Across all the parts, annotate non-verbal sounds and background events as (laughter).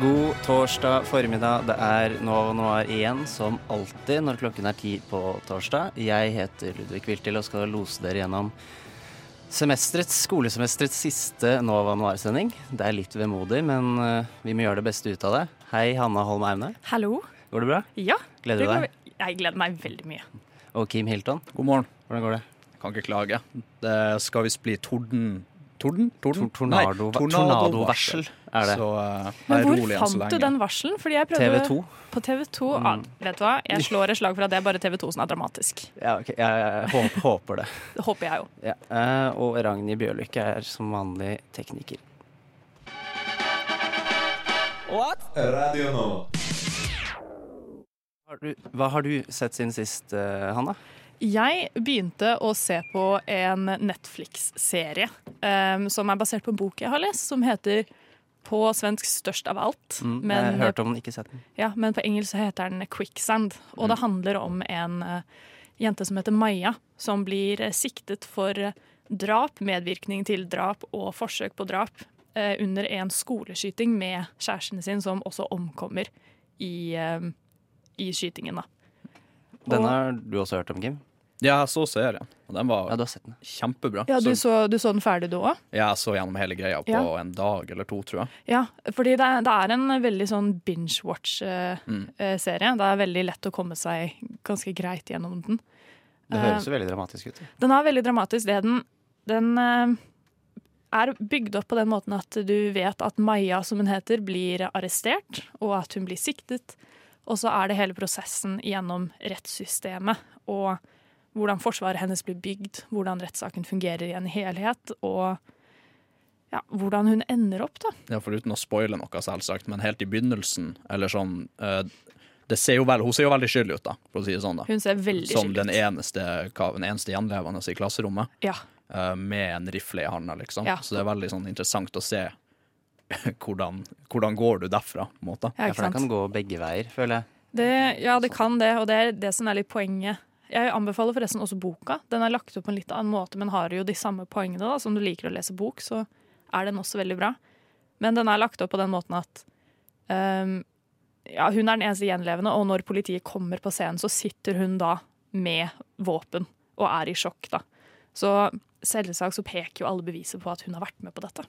God torsdag formiddag. Det er Novo Noir igjen, som alltid når klokken er ti på torsdag. Jeg heter Ludvig Wiltil og skal lose dere gjennom semesterets, skolesemesterets siste Nova Noir-sending. Det er litt vemodig, men eh, vi må gjøre det beste ut av det. Hei, Hanna Holm Aune. Hallo. Går det bra? Ja. Gleder du deg? Jeg gleder meg veldig mye. Og Kim Hilton. God morgen. Hvordan går det? Kan ikke klage. Det skal visst bli torden Torden? Torden? Tor- tornado- Nei, tornadovarsel er det. Så uh, Men hvor rolig enn så fant du den varselen? Fordi jeg prøvde TV 2. På TV 2. Ah, vet du hva? Jeg slår et slag for at det er bare TV 2 som er dramatisk. Ja, okay. jeg, håper, håper det. Det håper jeg jo. Ja. Uh, og Ragnhild Bjørlykke er som vanlig tekniker. Radio nå. Har hva har du sett siden sist, eh, Hanna? Jeg begynte å se på en Netflix-serie um, som er basert på en bok jeg har lest, som heter på svensk 'Størst av alt'. Mm, Men- jeg har hørt om den, ikke sett den. Ja, men på engelsk så heter den 'Quicksand'. Og det handler om en uh, jente som heter Maja, som blir uh, siktet for uh, drap, medvirkning til drap og forsøk på drap under en skoleskyting med kjæresten sin, som også omkommer i, i skytingen. da. Den har du også hørt om, Kim? Ja, jeg så serien, og den var Ja, du har sett den. kjempebra. Ja, du så du så den ferdig du òg? jeg så gjennom hele greia på Ja. en dag eller to, tror jeg. Ja, fordi det er, det er en veldig sånn Mm. binge-watch-serie. det er veldig lett å komme seg ganske greit gjennom den. Det Eh, høres jo veldig dramatisk ut. Den er veldig dramatisk. Det den, den eh, er bygd opp på den måten at du vet at Maja, som hun heter, blir arrestert, og at hun blir siktet. Og så er det hele prosessen gjennom rettssystemet, og hvordan forsvaret hennes blir bygd, hvordan rettssaken fungerer i en helhet, og ja, hvordan hun ender opp, da. Ja, for uten å spoile noe, selvsagt, men helt i begynnelsen, eller sånn eh, det ser jo vel, Hun ser jo veldig skyldig ut, da, for å si det sånn. da. Hun ser veldig Som den ut. eneste, den eneste gjenlevende i klasserommet, Ja. eh, med en rifle i handa, liksom. Ja. Så det er veldig sånn interessant å se (laughs) hvordan, hvordan går du derfra, på en måte. Ja, for den kan gå begge veier, føler jeg. Det, ja, det kan det, og det er det som er litt poenget. Jeg anbefaler forresten også boka. Den er lagt opp på en litt annen måte, men har jo de samme poengene. da. Som du liker å lese bok, så er den også veldig bra. Men den er lagt opp på den måten at um, ja, hun er den eneste gjenlevende, og når politiet kommer på scenen, så sitter hun da med våpen og er i sjokk, da. Så selvsagt så peker jo alle beviser på at hun har vært med på dette.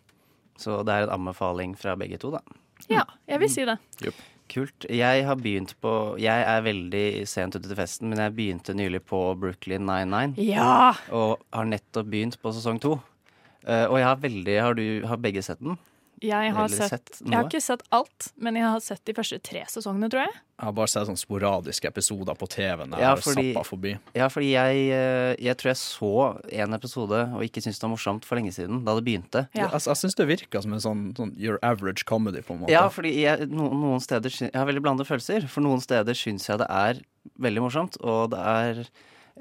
Så det er en anbefaling fra begge to, da. Ja, jeg vil si det. Kult. Jeg har begynt på Jeg er veldig sent ute til festen, men jeg begynte nylig på Brooklyn 99. Ja! Og har nettopp begynt på sesong to. Uh, og jeg har veldig Har du Har begge sett den? Jeg har, sett, sett jeg har ikke sett alt, men jeg har sett de første tre sesongene, tror jeg. Jeg har bare sett sånne sporadiske episoder på TV-en. Ja, fordi- forbi. Ja, fordi jeg, eh, jeg tror jeg så en episode og ikke syntes det var morsomt for lenge siden, da det begynte. Ja. Jeg, jeg syns det virka som en sånn, sånn your average comedy, på en måte. Ja, fordi jeg, no, noen steder Jeg har veldig blandede følelser. For noen steder syns jeg det er veldig morsomt, og det er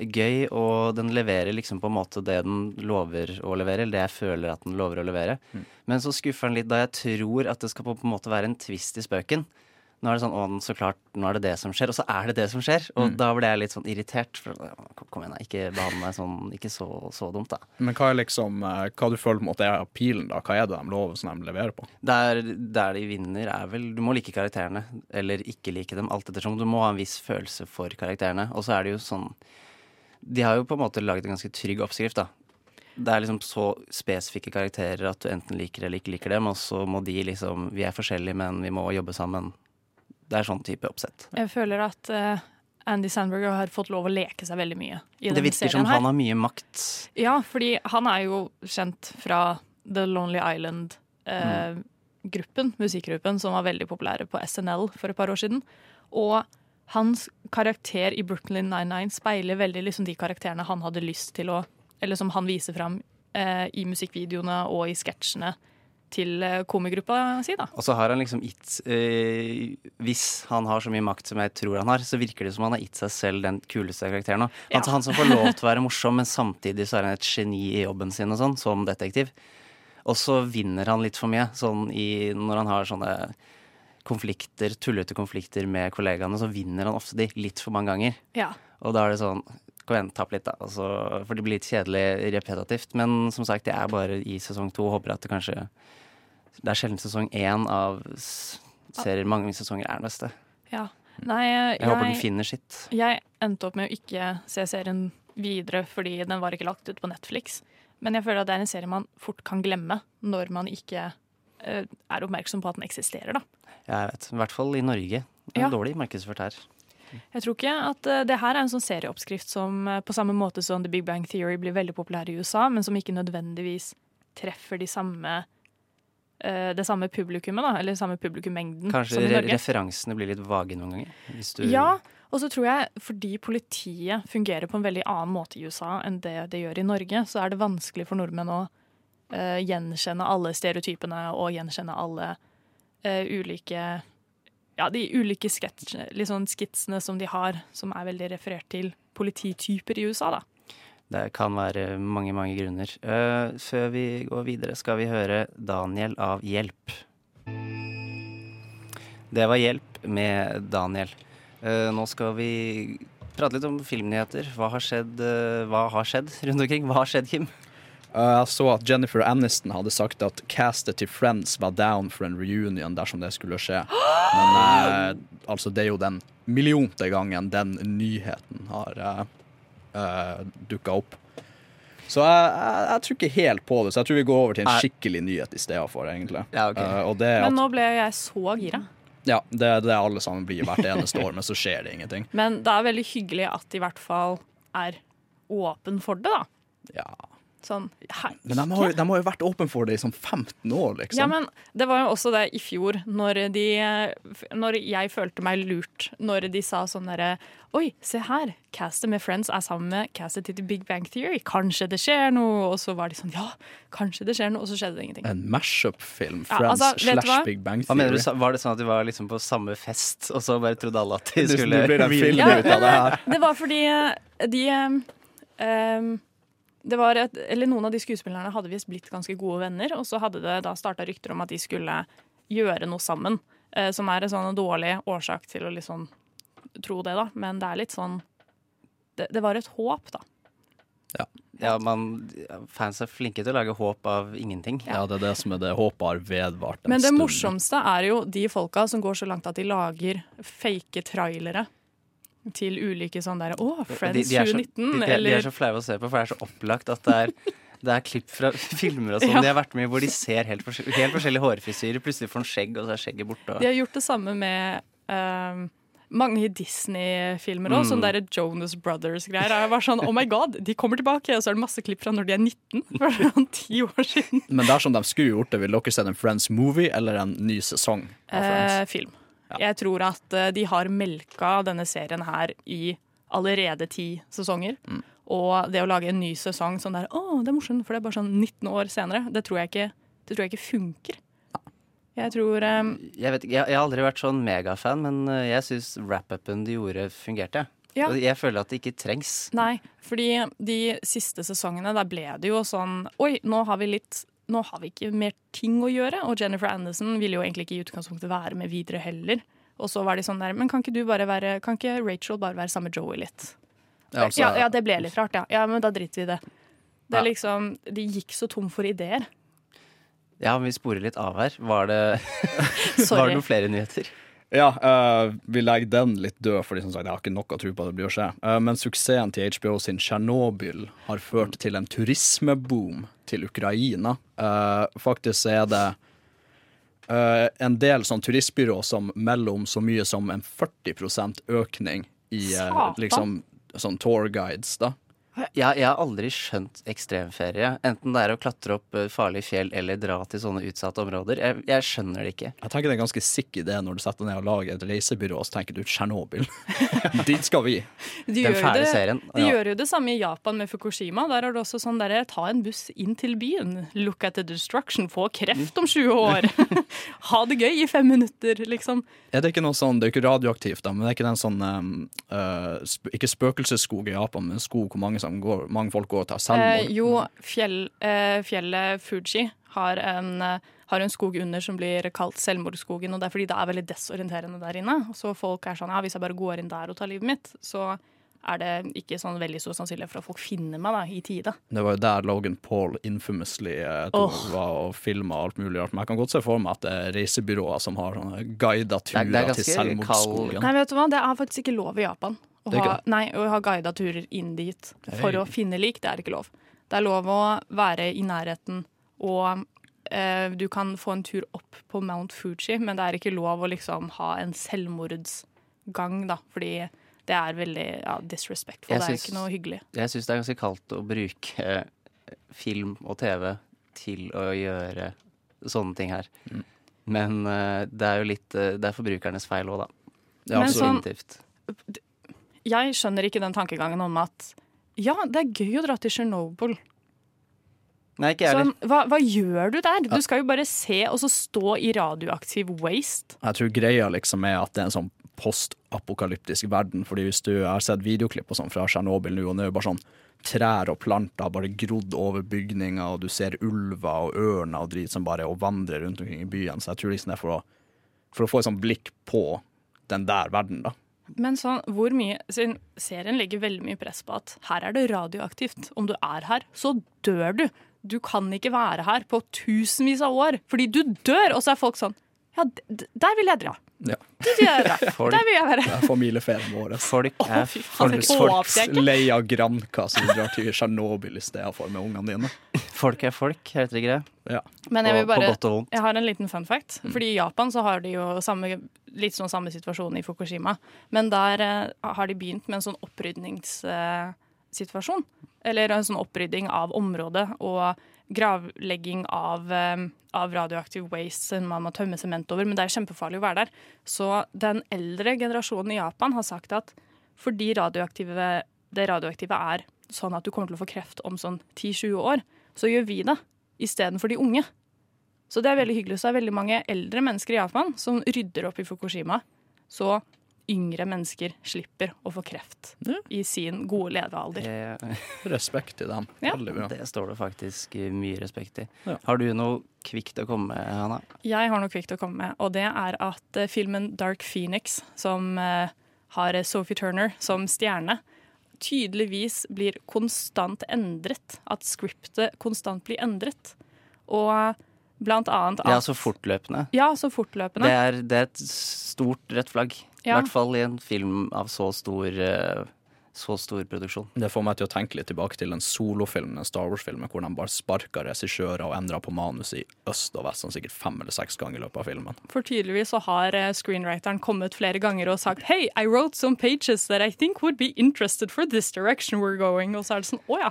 gøy, og den leverer liksom på en måte det den lover å levere, eller det jeg føler at den lover å levere. Men så skuffer den litt da jeg tror at det skal på en måte være en twist i spøken. Nå er det sånn, å, så klart, nå er det det som skjer, og så er det det som skjer. Og da ble jeg litt sånn irritert. For, kom igjen, da, ikke behandle meg sånn, ikke så, så dumt, da. Men hva er liksom eh, Hva du føler på en måte er appealen, da? Hva er det de lover som de leverer på? Der, der de vinner er vel Du må like karakterene, eller ikke like dem, alt ettersom. Du må ha en viss følelse for karakterene. Og så er det jo sånn De har jo på en måte laget en ganske trygg oppskrift, da. Det er liksom så spesifikke karakterer at du enten liker eller ikke liker dem, og så må de liksom Vi er forskjellige, men vi må jobbe sammen. Det er sånn type oppsett. Jeg føler at uh, Andy Sandberg har fått lov å leke seg veldig mye i Det denne virker som her. han har mye makt. Ja, fordi han er jo kjent fra The Lonely Island-gruppen, musikkgruppen, som var veldig populære på SNL for et par år siden. Og hans karakter i Brooklyn 99 speiler veldig liksom de karakterene han hadde lyst til å Eller som han viser fram eh, i musikkvideoene og i sketsjene til eh, komigruppa si, da. Og så har han liksom gitt eh, Hvis han har så mye makt som jeg tror han har, så virker det som han har gitt seg selv den kuleste karakteren. Han, Ja. han som får lov til å være morsom, men samtidig så er han et geni i jobben sin og sånn, som detektiv. Og så vinner han litt for mye, sånn i, når han har sånne konflikter, tullete konflikter med kollegaene, så vinner han ofte de litt for mange ganger. Ja. Og da er det sånn Kom igjen, tapp litt, da. Altså, for det blir litt kjedelig repetitivt. Men som sagt, jeg er bare i sesong to. Håper at det kanskje Det er sjelden sesong én av serier. Mange sesonger er den beste. ja. Nei, jeg, Jeg håper den finner sitt. jeg endte opp med å ikke se serien videre fordi den var ikke lagt ut på Netflix. Men jeg føler at det er en serie man fort kan glemme når man ikke er oppmerksom på at den eksisterer, da. Jeg vet. I hvert fall i Norge. Det er Ja. Dårlig markedsført her. Jeg tror ikke at eh, det her er en sånn serieoppskrift som eh, på samme måte som The Big Bang Theory blir veldig populær i USA, men som ikke nødvendigvis treffer de samme eh, det samme publikummet, da, eller samme publikummengden Kanskje re referansene blir litt vage noen ganger. Du Ja, og så tror jeg fordi politiet fungerer på en veldig annen måte i USA enn det det gjør i Norge, så er det vanskelig for nordmenn å eh, gjenkjenne alle stereotypene og gjenkjenne alle uh, ulike ja, de ulike sketsjene, litt sånn skitsene som de har, som er veldig referert til politityper i USA, da. Det kan være mange, mange grunner. Uh, før vi går videre, skal vi høre Daniel av Hjelp. Det var Hjelp med Daniel. Uh, nå skal vi prate litt om filmnyheter. Hva har skjedd, uh, hva har skjedd rundt omkring? Hva har skjedd, Kim? Uh, Jeg så at Jennifer Aniston hadde sagt at castet til Friends var down for en reunion dersom det skulle skje. Men eh, altså, det er jo den millionte gangen den nyheten har eh, uh, dukka opp. Så jeg, jeg, jeg tror ikke helt på det, så jeg tror vi går over til en skikkelig nyhet i stedet for, egentlig. Ja, okay. Uh, og det er Men nå ble jeg så gira. ja, det er det alle sammen blir hvert eneste år, men så skjer det ingenting. Men det er veldig hyggelig at de i hvert fall er åpen for det, da. Ja. Sånn, Men de har, jo- de har jo vært åpne for det i sånn 15 år, liksom. Ja, men det var jo også det i fjor, når, de, når jeg følte meg lurt. Når de sa sånn derre Oi, se her, castet med Friends er sammen med castet til The Big Bang Theory. Kanskje det skjer noe? Og så var de sånn Ja, kanskje det skjer noe. Og så skjedde det ingenting. En mashup-film. Ja, Friends altså, du hva? slash Big Bang Hva mener Theory. du, Var det sånn at de var liksom på samme fest, og så bare trodde alle at de skulle det blir Ja, ut av det her. Det var fordi eh, de um, det et, eller Noen av de skuespillerne hadde visst blitt ganske gode venner, og så hadde det da starta rykter om at de skulle gjøre noe sammen. eh, som er en sånn dårlig årsak til å liksom tro det, da. Men det er litt sånn Det, det var et håp, da. Ja, man, Fans er flinke til å lage håp av ingenting. Ja, det er det som er det. Håpet har vedvart en stund. Men det stund. morsomste er jo de folka som går så langt at de lager fake trailere til ulike sånn derre Å, Friends de, er så, 2019, de, de eller er så flaue å se på, for det er så opplagt at det er, det er klipp fra (laughs) filmer og sånn Ja. de har vært med i, hvor de ser helt, forskjell, helt forskjellige hårfrisyrer. Plutselig får han skjegg, og så er skjegget borte. De har gjort det samme med uh, mange Disney-filmer òg, Mm. sånn derre Jonas Brothers-greier. Jeg var sånn, oh my god, de kommer tilbake! Og så er det masse klipp fra når de er 19. (laughs) For sånn ti år siden. Men dersom de skulle gjort det, vil dere sett en Friends-movie eller en ny sesong av Friends? Eh, film. Jeg tror at eh, de har melka denne serien her i allerede ti sesonger. Mm. Og det å lage en ny sesong sånn der, å, det er morsomt, for det er bare sånn 19 år senere, det tror jeg ikke, det tror jeg ikke funker. Jeg tror um, Jeg, vet, jeg, jeg har aldri vært sånn megafan, men eh, jeg syns wrap-upen de gjorde, fungerte. Ja. Og Jeg føler at det ikke trengs. Nei, fordi de siste sesongene, der ble det jo sånn Oi, nå har vi litt nå har vi ikke mer ting å gjøre. Og Jennifer Anderson ville jo egentlig ikke i utgangspunktet være med videre heller. Og så var de sånn der Men kan ikke du bare være Kan ikke Rachel bare være sammen med Joey litt? Ja, altså- ja, ja, det ble litt rart, ja. Ja, men da driter vi i det. Det er liksom De gikk så tom for ideer. Ja, men vi sporer litt av her. Var det, (laughs) var det noen flere nyheter? Ja, uh, vi legger den litt død, som jeg har ikke noe tro på at det blir å skje. Uh, men suksessen til HBO sin Tsjernobyl har ført til en turismeboom til Ukraina. Uh, faktisk er det en del sånn turistbyrå som melder om så mye som en 40% økning i liksom sånn tour guides, da. Jeg, jeg har aldri skjønt ekstremferie. Enten det er å klatre opp eh, farlige fjell eller dra til sånne utsatte områder. Jeg, jeg skjønner det ikke. Jeg tenker det er en ganske sick idé når du setter deg ned og lager et reisebyrå, og så tenker du Tsjernobyl. (laughs) Dit skal vi. De, Den fæle det, serien. de Ja. gjør jo det samme i Japan med Fukushima. Der er det også sånn derre ta en buss inn til byen. Look at the destruction. Få kreft om 20 år. (laughs) ha det gøy i fem minutter, liksom. Er det ikke noe sånn, det er jo ikke radioaktivt, da, men det er ikke den sånn um, uh, sp Ikke spøkelsesskog i Japan, men skog hvor mange, som går, mange folk går og tar Eh, jo, fjell, eh, fjellet Fuji har en, eh, har en skog under som blir kalt selvmordsskogen. Og det er fordi det er veldig desorienterende der inne. Så folk er sånn ja, hvis jeg bare går inn der og tar livet mitt, så er det ikke sånn veldig stor sannsynlighet for at folk finner meg da, i tide. Det var jo der Logan Paul infamously eh, tok, var og filma alt mulig rart. Men jeg kan godt se for meg at det er reisebyråer som har sånne guida er- turer er til selvmordsskogen. selvmordsskogen. Nei, vet du hva? Det er faktisk ikke lov i Japan. Å er ha, nei, å ha guida turer inn dit for Hei. å finne lik, det er ikke lov. Det er lov å være i nærheten, og eh, du kan få en tur opp på Mount Fuji, men det er ikke lov å liksom ha en selvmordsgang, da, fordi det er veldig ja, disrespectful. Jeg det er ikke noe hyggelig. Jeg syns det er ganske kaldt å bruke eh, film og TV til å gjøre sånne ting her. Mm. Men eh, det er jo litt eh, Det er forbrukernes feil òg, da. Ja, Men absolutt. sånn-. Jeg skjønner ikke den tankegangen om at ja, det er gøy å dra til Tsjernobyl. Nei, ikke jeg Sånn, hva, hva gjør du der? Du skal jo bare se og så stå i radioaktiv waste. Jeg tror greia liksom er at det er en sånn postapokalyptisk verden. Fordi hvis du har sett videoklipp og sånn fra Tsjernobyl nå, og det er jo bare sånn trær og planter bare grodd over bygninger, og du ser ulver og ørner og drit som bare og vandrer rundt omkring i byen. Så jeg tror liksom det er for å, for å få et sånt blikk på den der verden, da. Men sånn, hvor mye siden Serien legger veldig mye press på at her er det radioaktivt. Om du er her, så dør du. Du kan ikke være her på tusenvis av år, fordi du dør! Og så er folk sånn Ja, der vil jeg dra. Ja. Jeg. (laughs) Folk- Der vil jeg være. Det er familieferien vår. Folk er fy folks, det folk, håper jeg ikke. Lei av Granca, så drar til Tsjernobyl i stedet for med ungene dine. folk er folk, heter det ikke det? Ja. Men jeg vil bare godt og vondt. Jeg har en liten fun fact. Fordi I Japan så har de jo samme, litt sånn samme situasjon i Fukushima. Men der eh, har de begynt med en sånn opprydningssituasjon. Eller en sånn opprydding av området og gravlegging av, eh, av radioaktiv waste som man må tømme sement over. Men det er kjempefarlig å være der. Så den eldre generasjonen i Japan har sagt at fordi radioaktive, det radioaktive er sånn at du kommer til å få kreft om sånn 10-20 år, så gjør vi det istedenfor de unge. Så det er veldig hyggelig. Så det er veldig mange eldre mennesker i Japan som rydder opp i Fukushima. Så yngre mennesker slipper å få kreft Ja. i sin gode levealder. Eh, (laughs) Respekt til dem. Ja. Det står det faktisk eh, mye respekt i. Ja. Har du noe kvikt å komme med, Hanna? Jeg har noe kvikt å komme med, og det er at eh, filmen Dark Phoenix, som eh, har Sophie Turner som stjerne, tydeligvis blir konstant endret. At scriptet konstant blir endret. Og blant annet at Ja, så fortløpende. Ja, så fortløpende. Det er, det er et stort rødt flagg. I Ja. hvert fall i en film av så stor, eh, så stor produksjon. Det får meg til å tenke litt tilbake til den solofilmen, den Star Wars-filmen, hvor de bare sparka regissører og endra på manus i øst og vest sånn sikkert fem eller seks ganger i løpet av filmen. For tydeligvis så har eh, screenwriteren kommet flere ganger og sagt Hey, I wrote some pages that I think would be interested for this direction we're going. Og så er det sånn, å ja.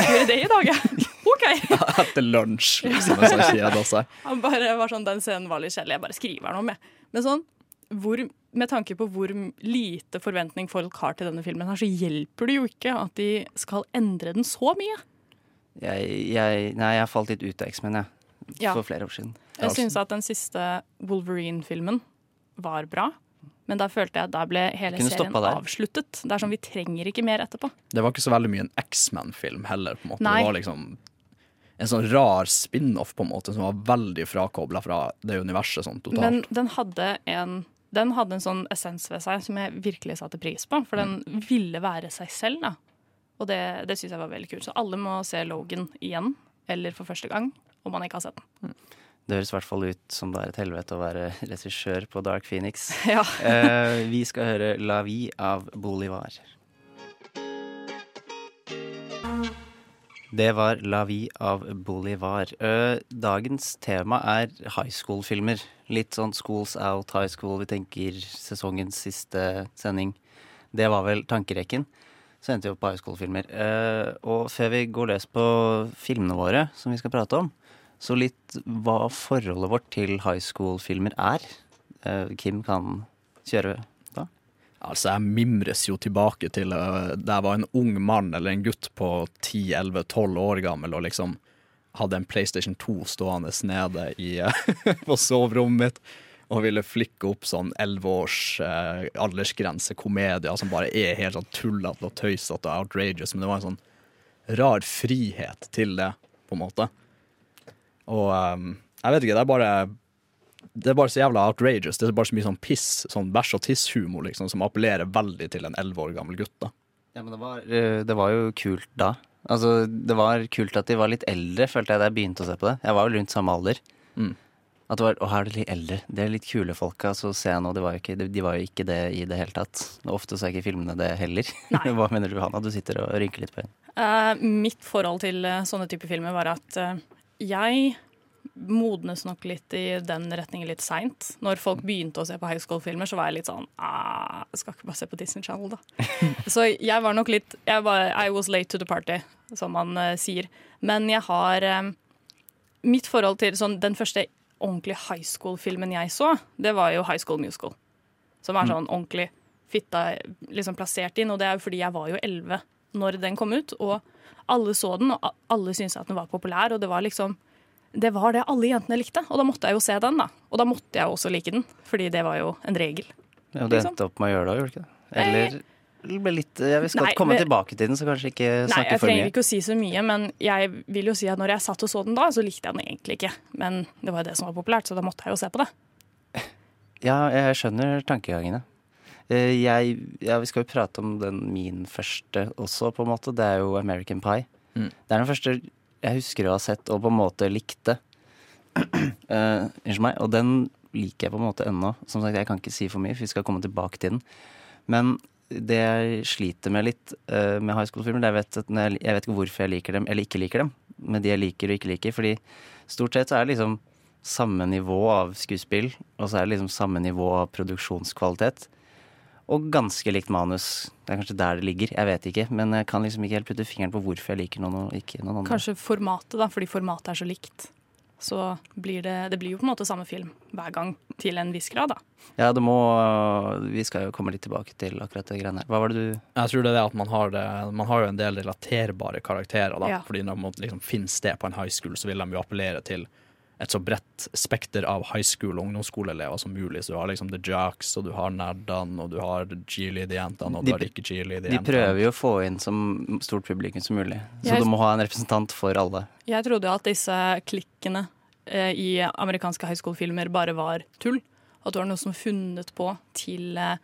Skal vi det i dag, ja? (laughs) OK. (laughs) Etter lunsj, (laughs) liksom, mens han kjeda også. Han bare var sånn, Den scenen var litt kjedelig, jeg bare skriver den om, jeg. Men sånn, hvor, med tanke på hvor lite forventning folk har til denne filmen, her, så hjelper det jo ikke at de skal endre den så mye. Jeg, jeg, nei, jeg falt litt ut av X-Men, jeg. Ja. For flere år siden. Jeg syns at den siste Wolverine-filmen var bra. Men da følte jeg at da ble hele serien der. avsluttet. Det er sånn, Vi trenger ikke mer etterpå. Det var ikke så veldig mye en X-Men-film heller, på en måte. Nei. Det var liksom en sånn rar spin-off, på en måte, som var veldig frakobla fra det universet sånn totalt. Men den hadde en den hadde en sånn essens ved seg som jeg virkelig satte pris på. For den ville være seg selv, da. Og det, det syns jeg var veldig kult. Så alle må se Logan igjen, eller for første gang, om man ikke har sett den. Det høres i hvert fall ut som det er et helvete å være (laughs) regissør på Dark Phoenix. (laughs) Ja. Eh, vi skal høre La Vie av Bolivar. Det var La Vie av Bolivar. Dagens tema er high school-filmer. Litt sånn Schools Out High School. Vi tenker sesongens siste sending. Det var vel tankerekken. så endte vi opp på high school-filmer. Og før vi går løs på filmene våre, som vi skal prate om, så litt hva forholdet vårt til high school-filmer er. Kim kan kjøre. Altså, jeg mimres jo tilbake til uh, da jeg var en ung mann eller en gutt på 10-11-12 år gammel og liksom hadde en PlayStation 2 stående nede i, uh, (laughs) på soverommet mitt og ville flikke opp sånn 11 års uh, aldersgrense komedier som bare er helt sånn tullete og tøysete og outrageous, men det var en sånn rar frihet til det, på en måte. Og um, jeg vet ikke, det er bare det er bare så jævla outrageous. Det er bare så mye sånn piss, sånn bæsj og tiss-humor liksom, som appellerer veldig til en elleve år gammel gutt. da. Ja, men det var, eh, det var jo kult da. Altså, det var kult at de var litt eldre, følte jeg da jeg begynte å se på det. Jeg var jo rundt samme alder. Mm. At det var, å, her er de litt eldre. Det er litt kule folka. Så ser jeg nå, de var, jo ikke, de, de var jo ikke det i det hele tatt. Ofte så er ikke filmene det heller. (laughs) Hva mener du, Hanna? Du sitter og rynker litt på øynene. Uh, mitt forhold til uh, sånne typer filmer var at uh, jeg modnes nok litt i den retningen litt seint. Når folk begynte å se på high school-filmer, så var jeg litt sånn ah, Jeg skal ikke bare se på Disney Channel, da. (laughs) så jeg var nok litt jeg var, I was late to the party, som man uh, sier. Men jeg har um, Mitt forhold til sånn, den første ordentlige high school-filmen jeg så, det var jo High School Musical. Som er sånn ordentlig fitta liksom plassert inn. Og det er jo fordi jeg var jo elleve når den kom ut, og alle så den, og alle syntes at den var populær, og det var liksom det var det alle jentene likte, og da måtte jeg jo se den. da. Og da måtte jeg også like den, fordi det var jo en regel. Ja, du Liksom. endte opp med å gjøre det, gjorde du ikke det? Eller ble litt Vi skal Nei, komme men- tilbake til den, så kanskje ikke snakke Nei, snakke jeg trenger ikke å si så mye, men jeg vil jo si at når jeg satt og så den da, så likte jeg den egentlig ikke. Men det var jo det som var populært, så da måtte jeg jo se på det. (laughs) Ja, jeg skjønner tankegangene. Eh, Jeg, ja, vi skal jo prate om den min første også, på en måte. Det er jo American Pie. Mm. Det er den første jeg husker å ha sett og på en måte likte. (clears throat) Eh, Unnskyld meg. Og den liker jeg på en måte ennå. Som sagt, jeg kan ikke si for mye, for vi skal komme tilbake til den. Men det jeg sliter med litt uh, med high school-filmer, er at jeg vet ikke hvorfor jeg liker dem eller ikke liker dem. Med de jeg liker og ikke liker. Fordi stort sett så er det liksom samme nivå av skuespill, og så er det liksom samme nivå av produksjonskvalitet. Og ganske likt manus. Det er kanskje der det ligger. Jeg vet ikke. Men jeg kan liksom ikke helt putte fingeren på hvorfor jeg liker noen og ikke noen andre. Kanskje formatet, da, fordi formatet er så likt. Så blir det, det blir jo på en måte samme film hver gang, til en viss grad, da. Ja, det må Vi skal jo komme litt tilbake til akkurat det greiene her. Hva var det du Jeg tror det er det at man har, det, man har jo en del relaterbare karakterer. Da. Ja. Fordi når man liksom finner sted på en high school, så vil de jo appellere til et så bredt spekter av high school- og ungdomsskoleelever som mulig. Så du har liksom the jocks, og du har nerdene, og du har G-lead-jentene, og De du har ikke De G-lead-jentene. prøver jo å få inn som stort publikum som mulig. Så Jeg- du må ha en representant for alle. Jeg trodde jo at disse klikkene eh, i amerikanske high school-filmer bare var tull. At det var noe som var funnet på til, eh,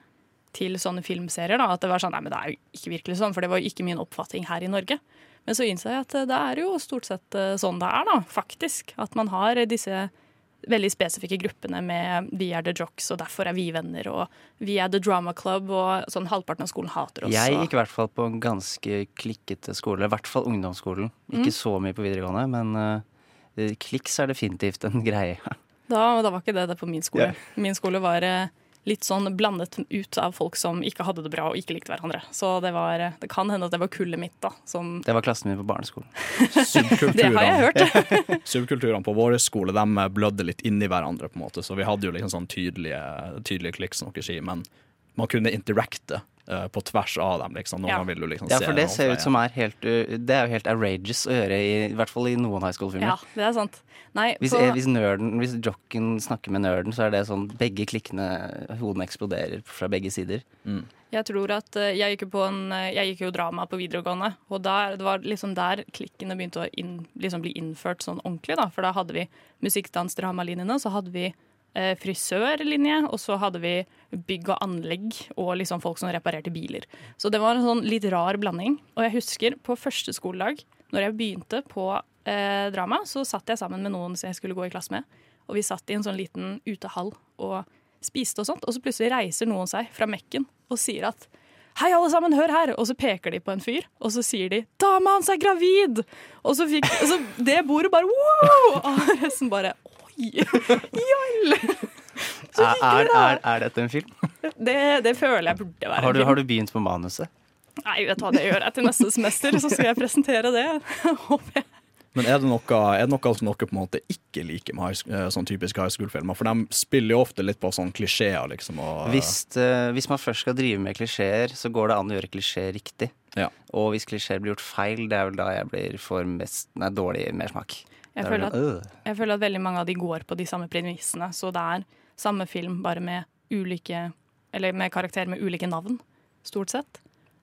til sånne filmserier. Da. At det var sånn, nei, men det er jo ikke virkelig sånn, for det var jo ikke min oppfatning her i Norge. Men så innså jeg at eh, det er jo stort sett eh, sånn det er, da, faktisk. At man har eh, disse veldig spesifikke gruppene med vi er the jocks, og derfor er vi venner, og vi er the drama club, og sånn halvparten av skolen hater oss. Jeg gikk i hvert fall på en ganske klikkete skole. I hvert fall ungdomsskolen. Ikke så mye på videregående, men uh, kliks er definitivt en (laughs) greie. Da, da var ikke det det på min skole. Ja. Min skole var eh, litt sånn blandet ut av folk som ikke hadde det bra og ikke likte hverandre. Så det, var, det kan hende at det var kullet mitt, da. Som, Det var klassen min på barneskolen. (laughs) det har jeg hørt. (laughs) Subkulturene på vår skole de blødde litt inni hverandre, på en måte, så vi hadde jo liksom sånn tydelige, tydelige klikk, som dere sier, men man kunne interacte eh, på tvers av dem. liksom. Noen Ja. vil du liksom Ja, for det ser ut som er helt Det er jo helt outrageous å gjøre, i, i hvert fall i noen high school-filmer. Ja, det er sant. Nei, Hvis, på, eh, hvis, nerden, hvis jocken snakker med nerden, så er det sånn begge klikkene Hodene eksploderer fra begge sider. jeg tror at eh, jeg gikk en Jeg gikk jo drama på videregående, og der, det var liksom der klikkene begynte å inn, liksom bli innført sånn ordentlig, da. For da hadde vi musikkdans-dramalinjene, så hadde vi frisørlinje, og så hadde vi bygg og anlegg og liksom folk som reparerte biler. Så det var en sånn litt rar blanding. Og jeg husker på første skoledag, når jeg begynte på eh, drama, så satt jeg sammen med noen som jeg skulle gå i klasse med. Og vi satt i en sånn liten utehall og spiste og sånt. Og så plutselig reiser noen seg fra mekken og sier at Hei, alle sammen, hør her! Og så peker de på en fyr, og så sier de 'Dama hans er gravid!' Og så fikk så det bordet bare wow! Og resten bare Så Er, er, er, er dette en film? Det, det føler jeg burde være Har du, en film. har du begynt på manuset? Nei, vet du hva, det gjør jeg til neste semester, så skal jeg presentere det. (laughs) Håper jeg. Men er det noe, er det noe som dere på en måte ikke liker med high, eh, sånn typiske high school-filmer? For de spiller jo ofte litt på sånn klisjeer, liksom. Og, Hvis, uh, hvis man først skal drive med klisjeer, så går det an å gjøre klisjeer riktig. Ja. Og hvis klisjeer blir gjort feil, det er vel da jeg blir for mest, nei, dårlig mersmak. Jeg er føler, at, «Øh». jeg føler at veldig mange av de går på de samme premissene, så det er samme film, bare med ulike Eller med karakterer med ulike navn, stort sett.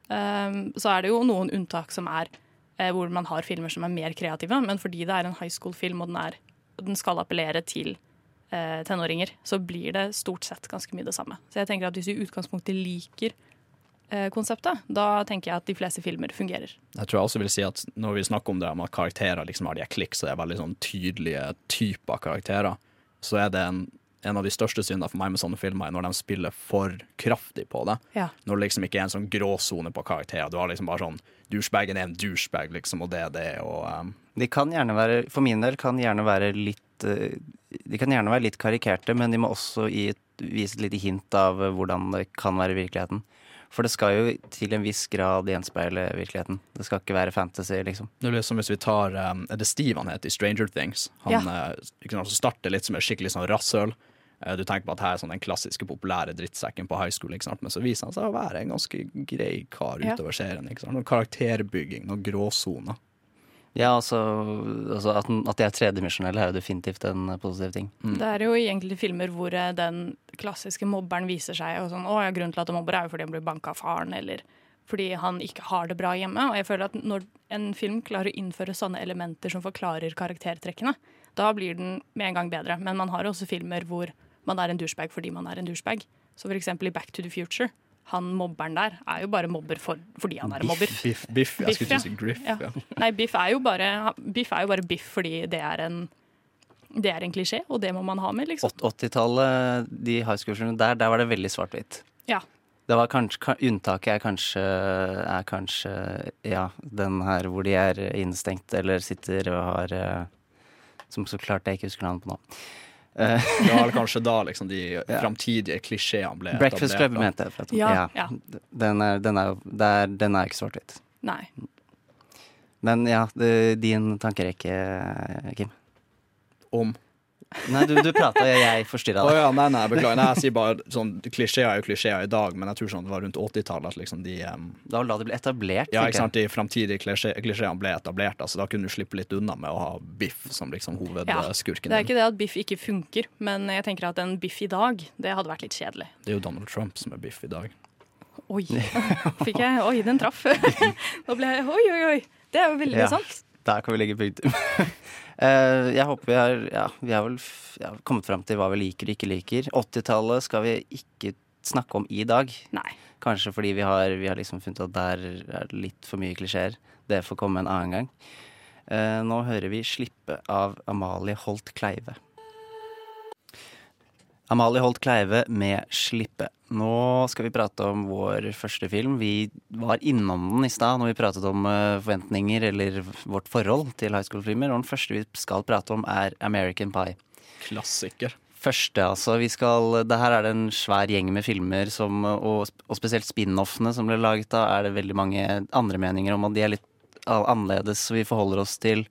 Um, så er det jo noen unntak som er eh, hvor man har filmer som er mer kreative, men fordi det er en high school-film og den, er, den skal appellere til eh, tenåringer, så blir det stort sett ganske mye det samme. Så jeg tenker at hvis du i utgangspunktet liker konseptet, da tenker jeg at de fleste filmer fungerer. Jeg tror jeg også vil si at når vi snakker om det om at karakterer liksom har de klikk, så det er veldig sånn tydelige typer karakterer, så er det en, en av de største syndene for meg med sånne filmer, er når de spiller for kraftig på det. Ja. Når det liksom ikke er en sånn gråsone på karakterer. Du har liksom bare sånn Douchebagen er en douchebag, liksom, og det er det, og um, De kan gjerne være, for min del, kan gjerne være litt eh, De kan gjerne være litt karikerte, men de må også gi et, vise et lite hint av eh, hvordan det kan være i virkeligheten. For det skal jo til en viss grad gjenspeile virkeligheten. Det skal ikke være fantasy, liksom. Det er som hvis vi tar um, Er det Steve han heter i Stranger Things? Han Ja. så starter litt som et skikkelig sånn rasshøl. Eh, Du tenker på at her er sånn den klassiske populære drittsekken på high school, ikke sant? men så viser han seg å være en ganske grei kar Ja. utover serien. Ikke sant? Noen karakterbygging, noen gråsoner. Ja, altså, altså at, at de er tredimensjonelle er jo definitivt en eh, positiv ting. Det er jo i enkelte filmer hvor eh, den klassiske mobberen viser seg og sånn, å ja, grunnen til at han mobber er jo fordi han blir banka av faren, eller fordi han ikke har det bra hjemme. Og jeg føler at når en film klarer å innføre sånne elementer som forklarer karaktertrekkene, da blir den med en gang bedre. Men man har jo også filmer hvor man er en douchebag fordi man er en douchebag. Så for eksempel i Back to the Future. Han mobberen der er jo bare mobber for, fordi han er en mobber. Biff, biff, jeg Biff, skulle ja. si Griff. Ja. Ja. (laughs) Nei, biff er jo bare Biff er jo bare biff fordi det er en det er en klisjé, og det må man ha med, liksom. 80-tallet, de high school-skolene der, der var det veldig svart-hvitt. Ja. Det var kanskje, Unntaket er kanskje, er kanskje ja, den her hvor de er innestengt eller sitter og har eh, Som så klart jeg ikke husker navnet på nå. Eh, Det var kanskje da liksom de (laughs) framtidige klisjeene ble Breakfast Club mente jeg. Ja, ja. Den er, den er, jo- er, den er ikke svart-hvitt. Nei. Men ja, din tankerekke, Kim. Om Nei, du, du prata, og jeg forstyrra deg. deg. ja, nei, nei, beklager. Nei, jeg sier bare sånn Klisjeer er jo klisjeer i dag, men jeg tror sånn det var rundt 80-tallet at liksom de um, Da la det bli etablert. Ja, ikke sant, de framtidige klisjé- klisjeene ble etablert, da, da kunne du slippe litt unna med å ha Biff som liksom Ja. Det er ikke det at biff ikke funker, men jeg tenker at en biff i dag, det hadde vært litt kjedelig. Det er jo Donald Trump som er Biff i dag. Oi, (laughs) fikk jeg Oi, den traff. (laughs) Nå ble jeg Oi, oi, oi. Det er jo veldig Ja. sant. Der kan vi legge punktum. (laughs) Eh, jeg håper vi har, ja, vi har vel ja, kommet fram til hva vi liker og ikke liker. 80-tallet skal vi ikke snakke om i dag. Nei. Kanskje fordi vi har, vi har liksom funnet at der er det litt for mye klisjeer. Det får komme en annen gang. Eh, nå hører vi 'Slippe' av Amalie Holt Kleive. Amalie Holt Kleive med 'Slippe'. Nå skal vi prate om vår første film. Vi var innom den i stad når vi pratet om eh, forventninger eller vårt forhold til high school-filmer. Og den første vi skal prate om, er 'American Pie'. Klassiker. Første, altså. Vi skal, det her er det en svær gjeng med filmer, som, og, og spesielt spin-offene som ble laget da, er det veldig mange andre meninger om at de er litt annerledes. Så vi forholder oss til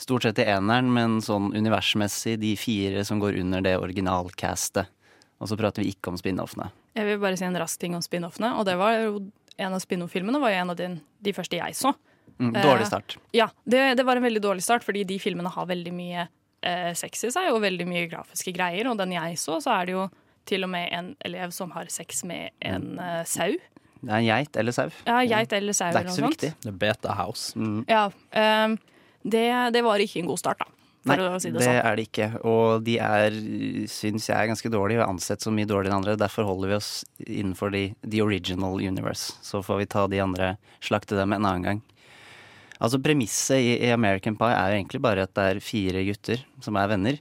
stort sett i eneren, men sånn universmessig de fire som går under det originalcastet. Og så prater vi ikke om spin-offene. Jeg vil bare si en rask ting om spin-offene. Og det var jo en av spin-off-filmene var jo en av de, de første jeg så. Mm, Eh, dårlig start. Ja, det, det var en veldig dårlig start, fordi de filmene har veldig mye eh, sex i seg, og veldig mye grafiske greier. Og den jeg så, så er det jo til og med en elev som har sex med en eh, sau. Det er en geit eller sau. Ja, geit eller sau Det er eller ikke så viktig. Det er Beta House. Ja, ehm, det, det var ikke en god start, da. Nei, si det, det sånn. er det ikke. Og de er, syns jeg, er ganske dårlige og ansett så mye dårligere enn andre. Derfor holder vi oss innenfor de, the original universe. Så får vi ta de andre, slakte dem en annen gang. Altså Premisset i, i American Pie er jo egentlig bare at det er fire gutter som er venner,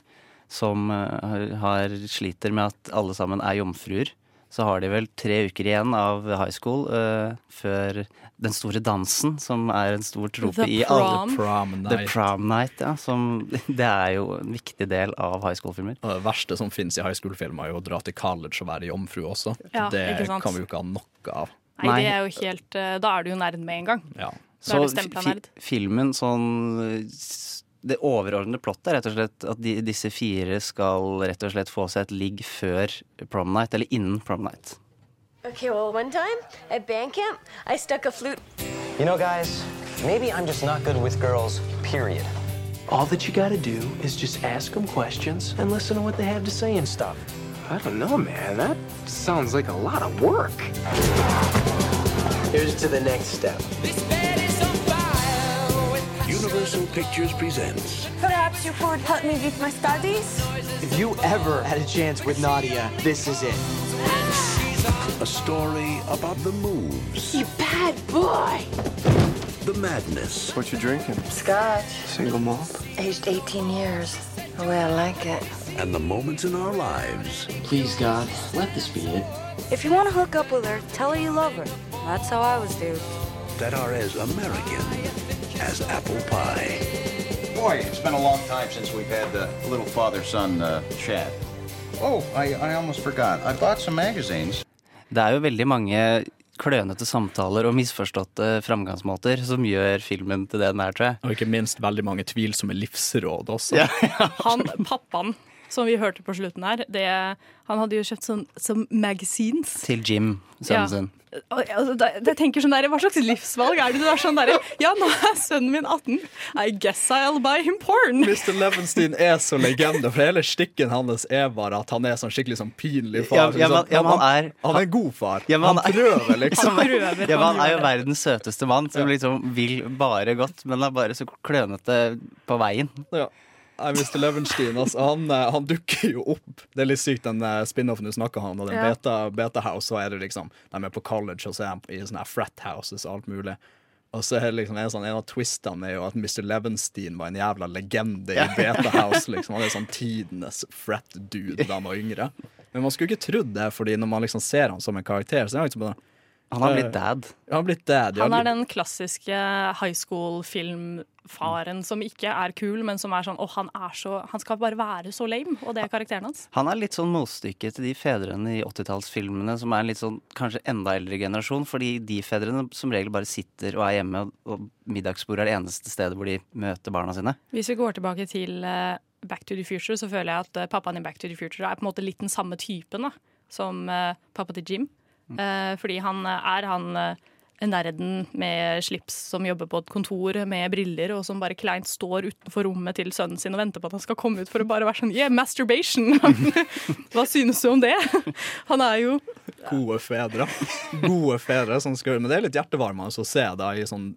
som eh, har, har sliter med at alle sammen er jomfruer. Så har de vel tre uker igjen av high school uh, før den store dansen, som er en stor trope i alle prom. night. The Prom Night, ja. Som, (laughs) det er jo en viktig del av high school-filmer. Det verste som finnes i high school-filmer, er jo å dra til college og være jomfru også. Ja, det kan vi jo ikke ha nok av. Nei, det er jo helt eh, Da er du jo nerd med en gang. Ja. Så filmen sånn Det overordnede plottet er rett og slett at de, disse fire skal rett og slett få seg et ligg før prom night, eller innen prom night. Okay, well, one time at band camp, I stuck a flute. You know, guys, maybe I'm just not good with girls, period. All that you gotta do is just ask them questions and listen to what they have to say and stuff. I don't know, man. That sounds like a lot of work. Here's to the next step. Universal Pictures presents Perhaps you could help me with my studies? If you ever had a chance with Nadia, this is it. a story about the moves, You bad boy! the madness, What you drinking? Scotch. Single malt? Aged 18 years. The way I like it. and the moments in our lives Please, God, let this be it. If you want to hook up with her, tell her you love her. That's how I was, dude. that are as American as apple pie. Boy, it's been a long time since we've had the little father-son uh, chat. Oh, I, I almost forgot. I bought some magazines. Det er jo veldig mange klønete samtaler og misforståtte framgangsmåter som gjør filmen til det den er, tror jeg. Og ikke minst veldig mange tvilsomme livsråd også. Ja, Han pappaen som vi hørte på slutten her, det, han hadde jo kjøpt sånn som magazines. Til Jim, sønnen Ja. sin. Altså, jeg tenker sånn der, Hva slags livsvalg er det du er sånn derre Ja, nå er sønnen min 18. I guess I'll buy him porn. Mr. Levenstein er så legende, for hele stikken hans er bare at han er sånn skikkelig sånn pinlig far. ja, men- Sånn, ja, men han er- han er en god far. Ja, men han, er- prøver, liksom. Han prøver. Ja, men han er jo verdens søteste mann som liksom vil bare godt, men er bare så klønete på veien. Ja. Mr. Levenstein, altså, han, eh, han dukker jo opp. Det er litt sykt, den eh, spin-offen du snakker om, og den Ja. beta, beta House, så er det liksom De er på college, og så er de i sånne frat houses og alt mulig. Og så er det liksom en, sånn, en av twistene er jo at Mr. Levenstein var en jævla legende i Beta House. (laughs) liksom Han er sånn tidenes frat-dude da han var yngre. Men man skulle ikke trodd det, Fordi når man liksom ser han som en karakter, så er han liksom bare Han har blitt dad. Han har blitt dad. ja. Han er den klassiske high school-filmfaren som ikke er kul, men som er sånn Å, han er så Han skal bare være så lame, og det er karakteren hans. Han er litt sånn motstykke til de fedrene i 80-tallsfilmene som er en litt sånn kanskje enda eldre generasjon, fordi de fedrene som regel bare sitter og er hjemme, og middagsbordet er det eneste stedet hvor de møter barna sine. Hvis vi går tilbake til eh, Back to the Future, så føler jeg at eh, pappaen i Back to the Future er på en måte litt den samme typen da, som eh, pappa til Jim. Eh, fordi han er han eh, nerden med slips som jobber på et kontor med briller, og som bare kleint står utenfor rommet til sønnen sin og venter på at han skal komme ut for å bare være sånn Yeah, masturbation! (laughs) Hva synes du om det? (laughs) Han er jo Gode fedre. Gode fedre som skal, Men det er litt hjertevarmende å se da i sånn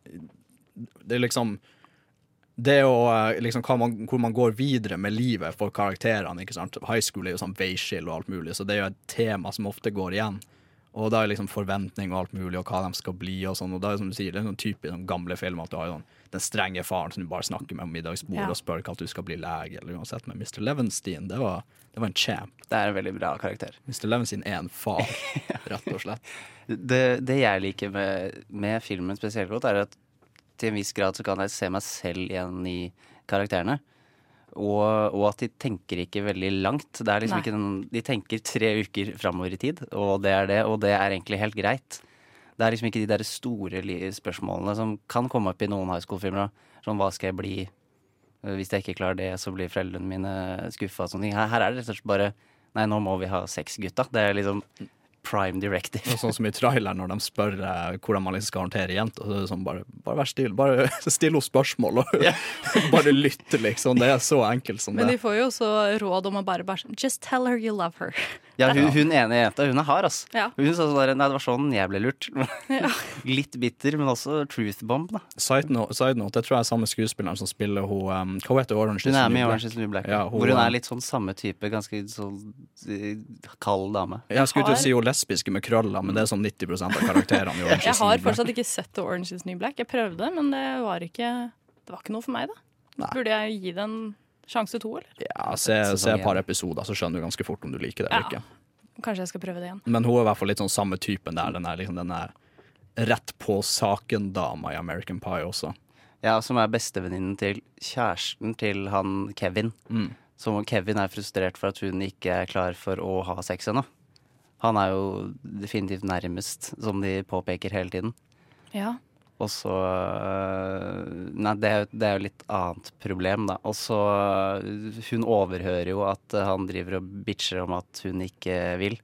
Det er liksom det å, eh, liksom, man, hvor man går videre med livet for karakterene. ikke sant? High school er jo sånn veiskill og alt mulig, så det er jo et tema som ofte går igjen. Og da er liksom forventning og alt mulig, og hva de skal bli. og sånn, og da er som du sier, det er sånn typisk sånn gamle film at du har sånn, den strenge faren som du bare snakker med om middagsbordet Ja. og spør hva du skal bli lege, eller uansett. Men Mr. Levenstein, det var, det var en champ. Det er en veldig bra karakter. Mr. Levenstein er en far, rett og slett. (laughs) Det, det jeg liker med, med filmen spesielt godt, er at til en viss grad så kan jeg se meg selv igjen i karakterene. Og, og at de tenker ikke veldig langt. Det er liksom Nei. ikke den, de tenker tre uker framover i tid, og det er det. Og det er egentlig helt greit. Det er liksom ikke de der store spørsmålene som kan komme opp i noen high school-filmer. Sånn hva skal jeg bli? Eh, Hvis jeg ikke klarer det, så blir foreldrene mine skuffa og sånne ting. Her, her er det rett og slett bare Nei, nå må vi ha sex, gutta. Det er liksom prime directive. Og sånn som i traileren når de spør eh, hvordan man liksom skal håndtere jenter. Så det sånn, bare, bare vær stille. Bare (laughs) still henne spørsmål, og (laughs) bare lytte, liksom. Det er så enkelt som Men de får jo også råd om å bare, bare sånn Just tell her you love her. Ja, hun, hun ene jenta, hun er hard, ass. Ja. Hun sa sånn der, Nei, det var sånn jeg ble lurt. (laughs) Litt bitter, men også truth bomb, da. Side note, side note, jeg tror jeg er samme skuespilleren som spiller hun um, Hva heter Orange Hun er med i Orange is the New Black. Ja, hvor hun er litt sånn samme type, ganske sånn eh, kald dame. Jeg skulle til å si hun lesbiske med krøller, men det er sånn 90 av karakterene i Orange (laughs) is the Black. New Black. fortsatt ikke sett Orange is the New Black. Jeg prøvde, men det var ikke, det var ikke noe for meg, da. Nei. Burde jeg gi det en sjanse to, eller? Ja, se, se et par episoder, så skjønner du ganske fort om du liker det eller Ja. ikke. Kanskje jeg skal prøve det igjen. Men hun er i hvert fall litt sånn samme typen der. Den er liksom den er rett på saken-dama i American Pie også. Ja, Som er bestevenninnen til kjæresten til han Kevin. Mm. Som Kevin er frustrert for at hun ikke er klar for å ha sex ennå. Han er jo definitivt nærmest, som de påpeker hele tiden. Ja. Og så øh, Nei, det er, jo- det er jo litt annet problem, da. Og så øh, Hun overhører jo at han driver og bitcher om at hun ikke vil.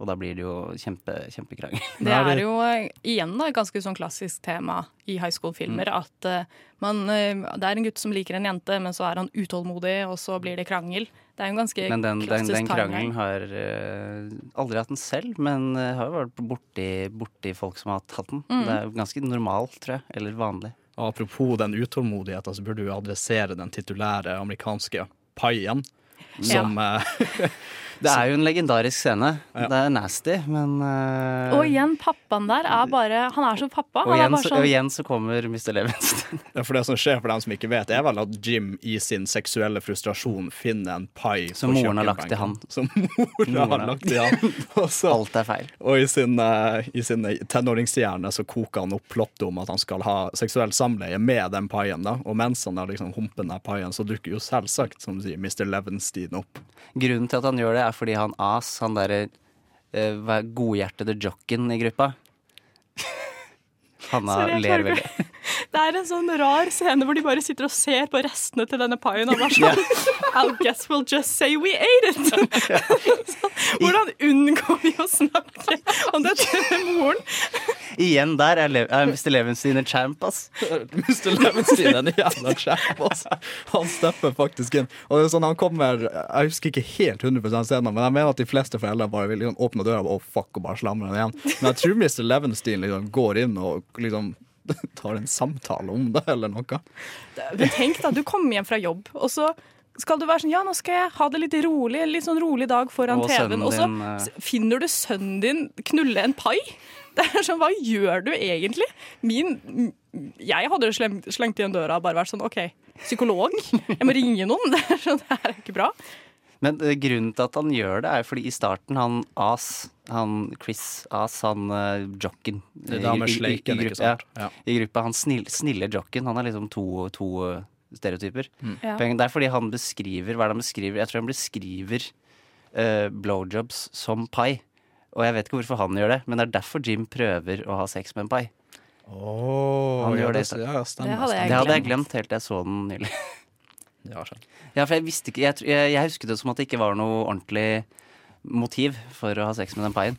Og da blir det jo kjempe, kjempekrangel. Det er jo eh, igjen da, et ganske sånn klassisk tema i high school-filmer. Mm. At eh, man, eh, det er en gutt som liker en jente, men så er han utålmodig, og så blir det krangel. Det er jo en ganske Men den, den, klassisk den krangelen har uh, aldri hatt den selv, men uh, har jo vært borti, borti folk som har hatt den. Mm. Det er jo ganske normalt, tror jeg. Eller vanlig. Og apropos den utålmodigheten, så burde du adressere den titulære amerikanske paien. Som eh, (laughs) Det er jo en legendarisk scene. Det er nasty, men uh... Og igjen, pappaen der er bare Han er som pappa. og Han er igjen, sånn og igjen så kommer Mr. Levenstein. (laughs) Ja, for det som skjer for dem som ikke vet, er vel at Jim i sin seksuelle frustrasjon finner en pai Som moren har lagt til han. Som moren har Moren har- lagt til han. (laughs) Også, Alt er feil. Og i sin, uh, i sin tenåringshjerne så koker han opp plottet om at han skal ha seksuelt samleie med den paien. da. Og mens han har liksom humpen den paien, så dukker jo selvsagt, som du sier, Mr. Levenstein opp. Grunnen til at han gjør det, er fordi han As, han derre eh, godhjertede jocken i gruppa Hanna ler veldig. Det er en sånn rar scene hvor de bare sitter og ser på restene til denne paien og bare sånn I'll guess we'll just say we ate it. (laughs) Hvordan unngår vi å snakke om dette med moren? Igjen der er, Le er Mr. Levenstein en champ, ass. (laughs) Mr. Levenstein er en jævla champ, ass. Han stepper faktisk inn. Og det er sånn, han kommer Jeg husker ikke helt 100% scenen, men jeg mener at de fleste foreldre bare vil liksom åpne døra og, oh, fuck, og bare slamre den igjen. Men jeg tror Mr. Levenstein liksom går inn og liksom (laughs) tar en samtale om det, eller noe. Men tenk da, du kommer hjem fra jobb, og så skal du være sånn Ja, nå skal jeg ha det litt rolig, en litt sånn rolig dag foran TV-en. Og så din, eh, finner du sønnen din knulle en pai. (laughs) Det er sånn, Hva gjør du egentlig? Min Jeg hadde slengt, slengt igjen døra og bare vært sånn OK, psykolog? Jeg må ringe noen. (laughs) Det er sånn, det her er ikke bra. Men eh, grunnen til at han gjør det, er fordi i starten han As, han Chris As, han uh, jocken Det i- i- i- gruppa- sant? Ja, Ja. I gruppa. Han snill, snille jocken. Han er liksom to, to eh, stereotyper. Mm. Ja. Det er fordi han beskriver Hva er det han beskriver? Jeg tror han beskriver uh, blowjobs som pai. Og jeg vet ikke hvorfor han gjør det, men det er derfor Jim prøver å ha sex med en pai. Oh, Han gjør det. det- ja, stemmer, Det hadde jeg det hadde jeg glemt. helt til jeg så den nylig. (laughs) Ja, for jeg visste ikke Jeg, jeg, jeg husket det som at det ikke var noe ordentlig motiv for å ha sex med den paien.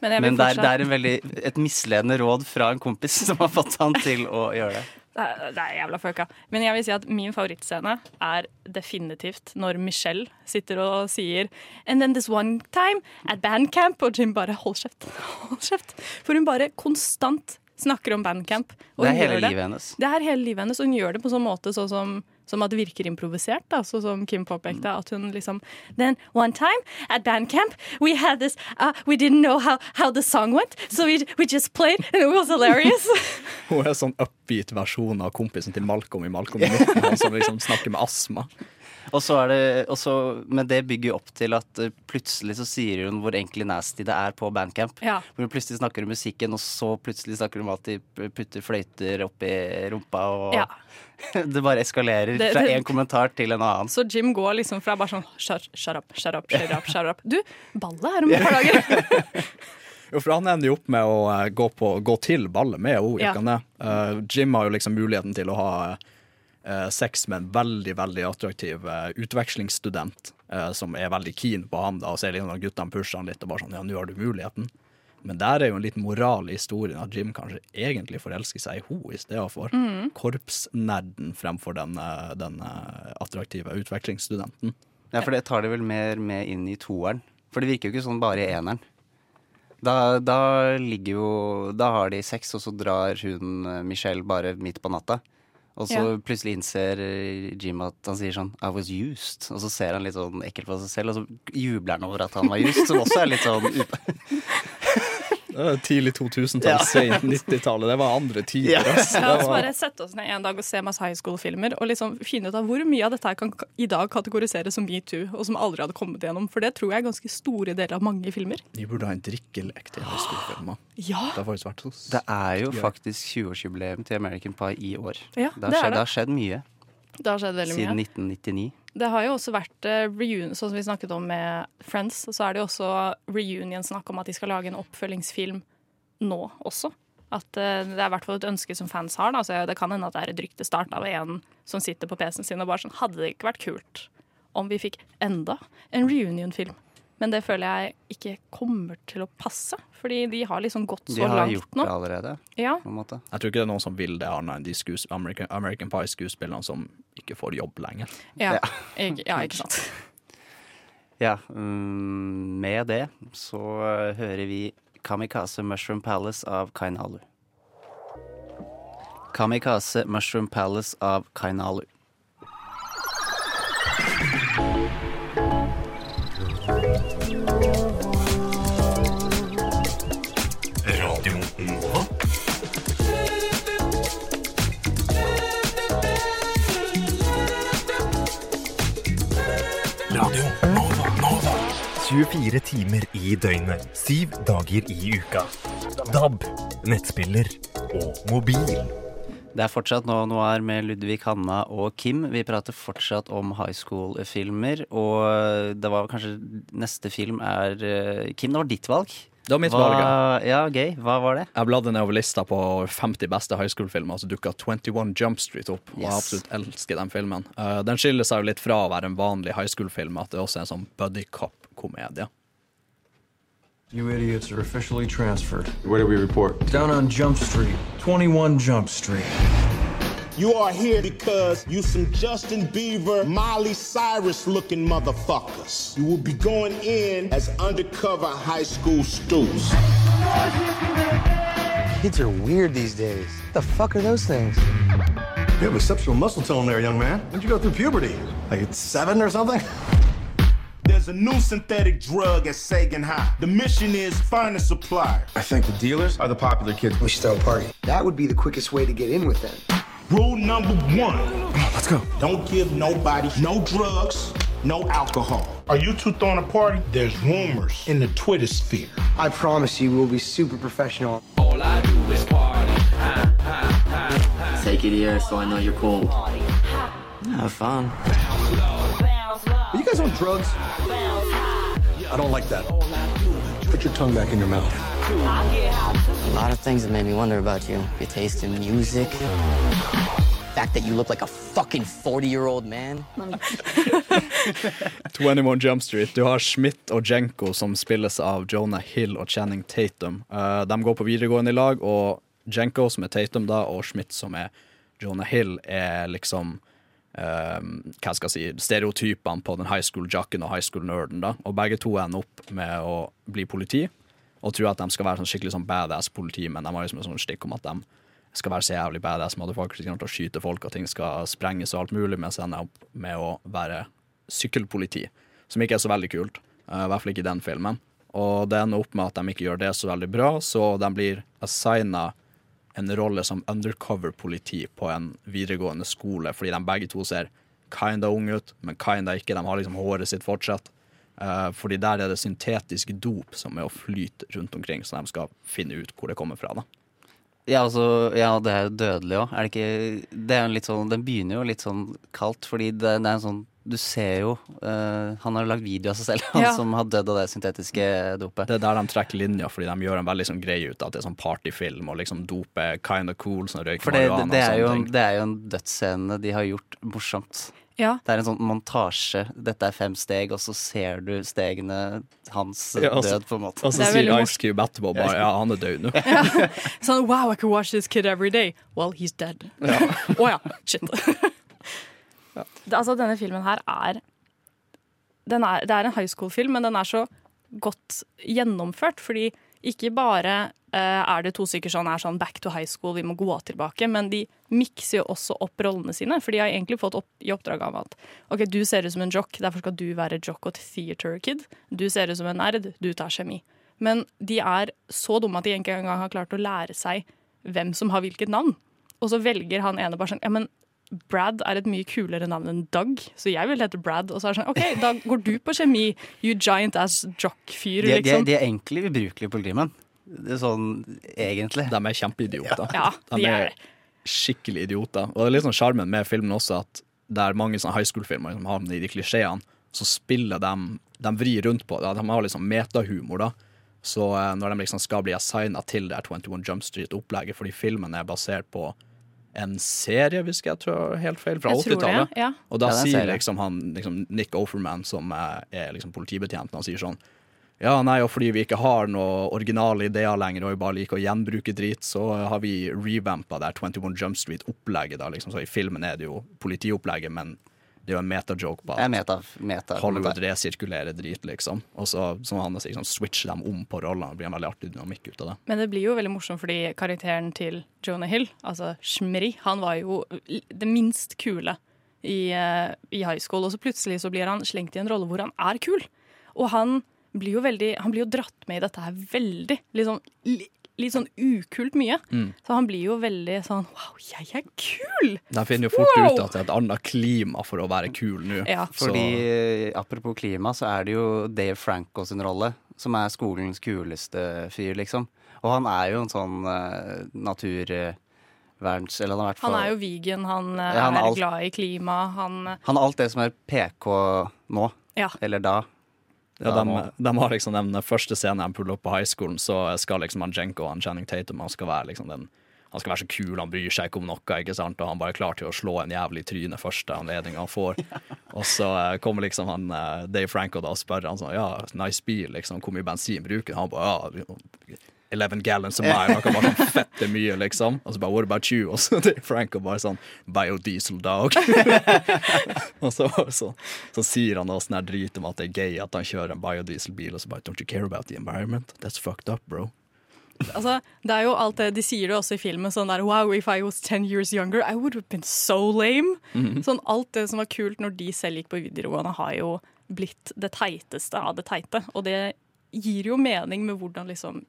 Men Men det er, det er en veldig, et misledende råd fra en kompis som har fått han til å gjøre det. (laughs) Det er, det er jævla fucka. Men jeg vil si at min favorittscene er definitivt når Michelle sitter og sier And then this one time at bandcamp, og Jim bare hold kjeft. Hold kjeft. For hun bare konstant snakker om bandcamp. Det er hele livet hennes. Det er hele livet hennes, og hun gjør det på sånn måte sånn som, som at det virker improvisert, da, sånn som Kim påpekte. At hun liksom Then one time at bandcamp, we had this uh, We didn't know how, how the song went, so we, we just played, and it was hilarious. (laughs) Hun er sånn upbeat versjon av kompisen til Malcolm i Malcolm i midten, som liksom snakker med astma. Og så er det, og så, men det bygger jo opp til at eh, plutselig så sier hun hvor egentlig nasty det er på bandcamp. Ja. Hvor hun plutselig snakker om musikken, og så plutselig snakker hun om at de putter fløyter oppi rumpa, og Ja. (laughs) det bare eskalerer Det- fra én en kommentar til en annen. Så Jim går liksom fra bare sånn shut, shut up, shut up, shut up, shut up. Du, ballet er om et par dager. (laughs) Jo, for han ender jo opp med å eh, gå, på, gå til ballet med henne, Ja. det? Eh, Jim har jo liksom muligheten til å ha eh, sex med en veldig, veldig attraktiv eh, utvekslingsstudent eh, som er veldig keen på ham. da, og ser liksom at guttene pusher han litt og bare sånn, ja, nå har du muligheten. Men der er jo en liten moral i historien at Jim kanskje egentlig forelsker seg i henne i stedet for Mm. korpsnerden fremfor den, eh, den eh, attraktive utvekslingsstudenten. Ja, for det tar det vel mer med inn i toeren. For det virker jo ikke sånn bare i eneren. Da, da ligger jo Da har de sex, og så drar hun eh, Michelle bare midt på natta. Og så Ja. plutselig innser Jim at han sier sånn I was used. Og så ser han litt sånn ekkelt på seg selv, og så jubler han over at han var used, som også er litt sånn (laughs) Tidlig 2000-tall, Ja. sent 90-tallet. Det var andre tider. Ja. Altså. Det La oss bare sette oss ned en dag og se masse high school-filmer og liksom finne ut av hvor mye av dette her kan i dag kategoriseres som metoo, og som aldri hadde kommet gjennom. For det tror jeg er ganske store deler av mange filmer. Vi burde ha en drikkelek til high school-filmer. Ja. Det har faktisk vært Det er jo faktisk 20-årsjubileum til American Pie i år. Ja, det, har det er skjedd, det. det har skjedd mye. Det har skjedd veldig siden mye. 1999. Det har jo også vært eh, reunion, sånn som vi snakket om med Friends, så er det jo også reunion-snakk om at de skal lage en oppfølgingsfilm nå også. At eh, Det er i hvert fall et ønske som fans har. Da. Så det kan hende at det er et rykte starta av en som sitter på PC-en sin og bare sånn Hadde det ikke vært kult om vi fikk enda en reunion-film? Men det føler jeg ikke kommer til å passe, fordi de har liksom gått så langt nå. De har gjort nå. det allerede, Ja. på en måte. Jeg tror ikke det er noen som vil det, annet enn de skues American, American Pie-skuespillerne som ikke får jobb lenger. Ja, ikke, ja, ikke sant. (laughs) Ja, um, med det så eh, hører vi Kamikaze Mushroom Palace av Kainalu. Kamikaze Mushroom Palace av Kainalu. 24 timer i døgnet, syv dager i uka. DAB, nettspiller og mobil. Det er fortsatt nå noir med Ludvig Hanna og Kim. Vi prater fortsatt om high school-filmer. Og det var kanskje neste film er eh, Kim, det var ditt valg. Det var mitt Hva- valg, ja. Ja, gøy. Hva var det? Jeg bladde nedover lista på 50 beste high school-filmer, så dukka 21 Jump Street opp. Og jeg absolutt elsker den filmen. Eh, den skiller seg jo litt fra å være en vanlig high school-film, at det også er en sånn buddy cop-komedie. You idiots are officially transferred. Where do we report? Down on Jump Street. 21 Jump Street. You are here because you some Justin Bieber, Miley Cyrus looking motherfuckers. You will be going in as undercover high school stoops. Kids are weird these days. What the fuck are those things? You have exceptional muscle tone there, young man. When'd you go through puberty? Like at seven or something? There's a new synthetic drug at Sagan High. The mission is find a supplier. I think the dealers are the popular kids. We should throw a party. That would be the quickest way to get in with them. Rule number one. Let's go. Don't give nobody no drugs, no alcohol. Are you two throwing a party? There's rumors in the Twitter sphere. I promise you we'll be super professional. All I do is party. Ha, ha, ha, Take it here so I know you're cool. Have fun. Guys on drugs? I don't like that. Put your tongue back in your mouth. A lot of things that made me wonder about you. Your taste in music. fact that you look like a fucking 40 year old man. (laughs) 21 Jump Street. Du har Schmidt og Jenko som spilles av Jonah Hill og Channing Tatum. Eh, de går på videregående i lag, og Jenko, som er Tatum, da, og Schmidt, som er Jonah Hill, er liksom hva skal jeg si, stereotypene på den high school-jacken og high school-nerden. da. Og begge to ender opp med å bli politi, og tror at de skal være sånn skikkelig sånn badass politi, men de har liksom en sånn stikk om at de skal være så jævlig badass til å skyte folk, og ting skal sprenges og alt mulig, mens de ender opp med å være sykkelpoliti, som ikke er så veldig kult. eh, I hvert fall ikke i den filmen. Og det ender opp med at de ikke gjør det så veldig bra, så de blir assigna en rolle som undercover-politi på en videregående skole, fordi de begge to ser kinda unge ut, men kinda ikke. De har liksom håret sitt fortsatt. Uh, fordi der er det syntetisk dop som er å flyte rundt omkring, så de skal finne ut hvor det kommer fra. da. Ja, altså, ja, det er jo dødelig òg. Er det ikke Det er jo litt sånn Den begynner jo litt sånn kaldt, fordi det, det er en sånn Du ser jo uh, Han har lagd video av seg selv, han Ja. som har dødd av det syntetiske dopet. Det er der de trekker linja, fordi de gjør en veldig sånn greie ut av at det er sånn partyfilm, og liksom dope kind of cool, sånn røyk For det, det, det, er jo, sånne en- ting. det er jo en dødsscene de har gjort morsomt. Ja. Det er en sånn montasje. Dette er fem steg, og så ser du stegene hans Ja, også, død, på en måte. Og så sier Ice Cube etterpå bare ja, han er død nå. Sånn wow, I can watch this kid every day. Well, he's dead. Å ja. Shit. Det, altså, denne filmen her er, er Det er en high school-film, men den er så godt gjennomført. Fordi ikke bare uh, er det to stykker som er sånn back to high school, vi må gå tilbake, men de mikser jo også opp rollene sine. For de har egentlig fått opp, i oppdrag av at OK, du ser ut som en jock, derfor skal du være jock og theater kid. Du ser ut som en nerd, du tar kjemi. Men de er så dumme at de ikke engang har klart å lære seg hvem som har hvilket navn. Og så velger han ene bare sånn Ja, men Brad er et mye kulere navn enn Doug, så jeg vil hete Brad. Og så er det sånn OK, da går du på kjemi, you giant ass jock-fyr, De, de, liksom. de er egentlig ubrukelige politimenn. Det er sånn egentlig. De er kjempeidioter. Ja, de de er er skikkelig idioter. Og det er litt sånn sjarmen med filmen også, at der mange sånne high school-filmer som har i de klisjeene, så spiller de De vrir rundt på det. De har liksom metahumor, da. Så eh, når de liksom skal bli assigna til det her 21 Jump Street-opplegget, fordi filmen er basert på en serie, hvis jeg tror helt feil, fra Jeg tror det, 80-tallet. ja. Og da Ja, er sier liksom han liksom Nick Offerman, som er, er liksom politibetjenten, han sier sånn ja, nei, og fordi vi ikke har noe originale ideer lenger, og vi bare liker å gjenbruke drit, så har vi revampa det 21 Jump Street-opplegget. da, liksom. Så I filmen er det jo politiopplegget, men det er jo en metajoke på at meta, meta Hollywood resirkulerer drit, liksom. Og så, som han sier, sånn, switcher dem om på rollene. Det blir en veldig artig dynamikk ut av det. Men det blir jo veldig morsomt fordi karakteren til Jonah Hill, altså Shmri, han var jo det minst kule i, eh, i high school. Og så plutselig så blir han slengt i en rolle hvor han er kul. Og han blir jo veldig Han blir jo dratt med i dette her veldig. Litt sånn, li, litt sånn ukult mye. Mm. Så han blir jo veldig sånn Wow, jeg er kul! De finner jo fort Wow! ut at det er et annet klima for å være kul nå. Ja. Fordi, apropos klima, så er det jo Dave Franco sin rolle, som er skolens kuleste fyr, liksom. Og han er jo en sånn uh, naturverns... Eller han har vært Han er jo vegan, han, eh, Ja, han er er alt- glad i klima, han Han er alt det som er PK nå. Ja. Eller da. Ja, de, de har liksom den første scenen de puller opp på high schoolen, så skal liksom han Jenko og han Channing Tatum han skal være liksom den han skal være så kul, han bryr seg ikke om noe, ikke sant? og han bare er klar til å slå en jævlig tryne første anledning han får. (laughs) Og så eh, kommer liksom han eh, Dave Franco da og spør han sånn, ja, nice bil, liksom, hvor mye bensin bruker han? Han bare, ja, 11 gallons a mile, han (laughs) kan bare sånn fette mye, liksom. Og så bare, what about you? (laughs) Og så til Frank og bare sånn, biodiesel dog. (laughs) og så, så, så sier han da sånn her drit om at det er gay at han kjører en biodieselbil, og så bare, don't you care about the environment? That's fucked up, bro. Altså, det er jo alt det, De sier det også i filmen. sånn der, Wow, if I was 10 years younger, I would have been so lame. Mhm. Sånn Alt det som var kult når de selv gikk på videregående, har jo blitt det teiteste av det teite. Og det gir jo mening med hvordan liksom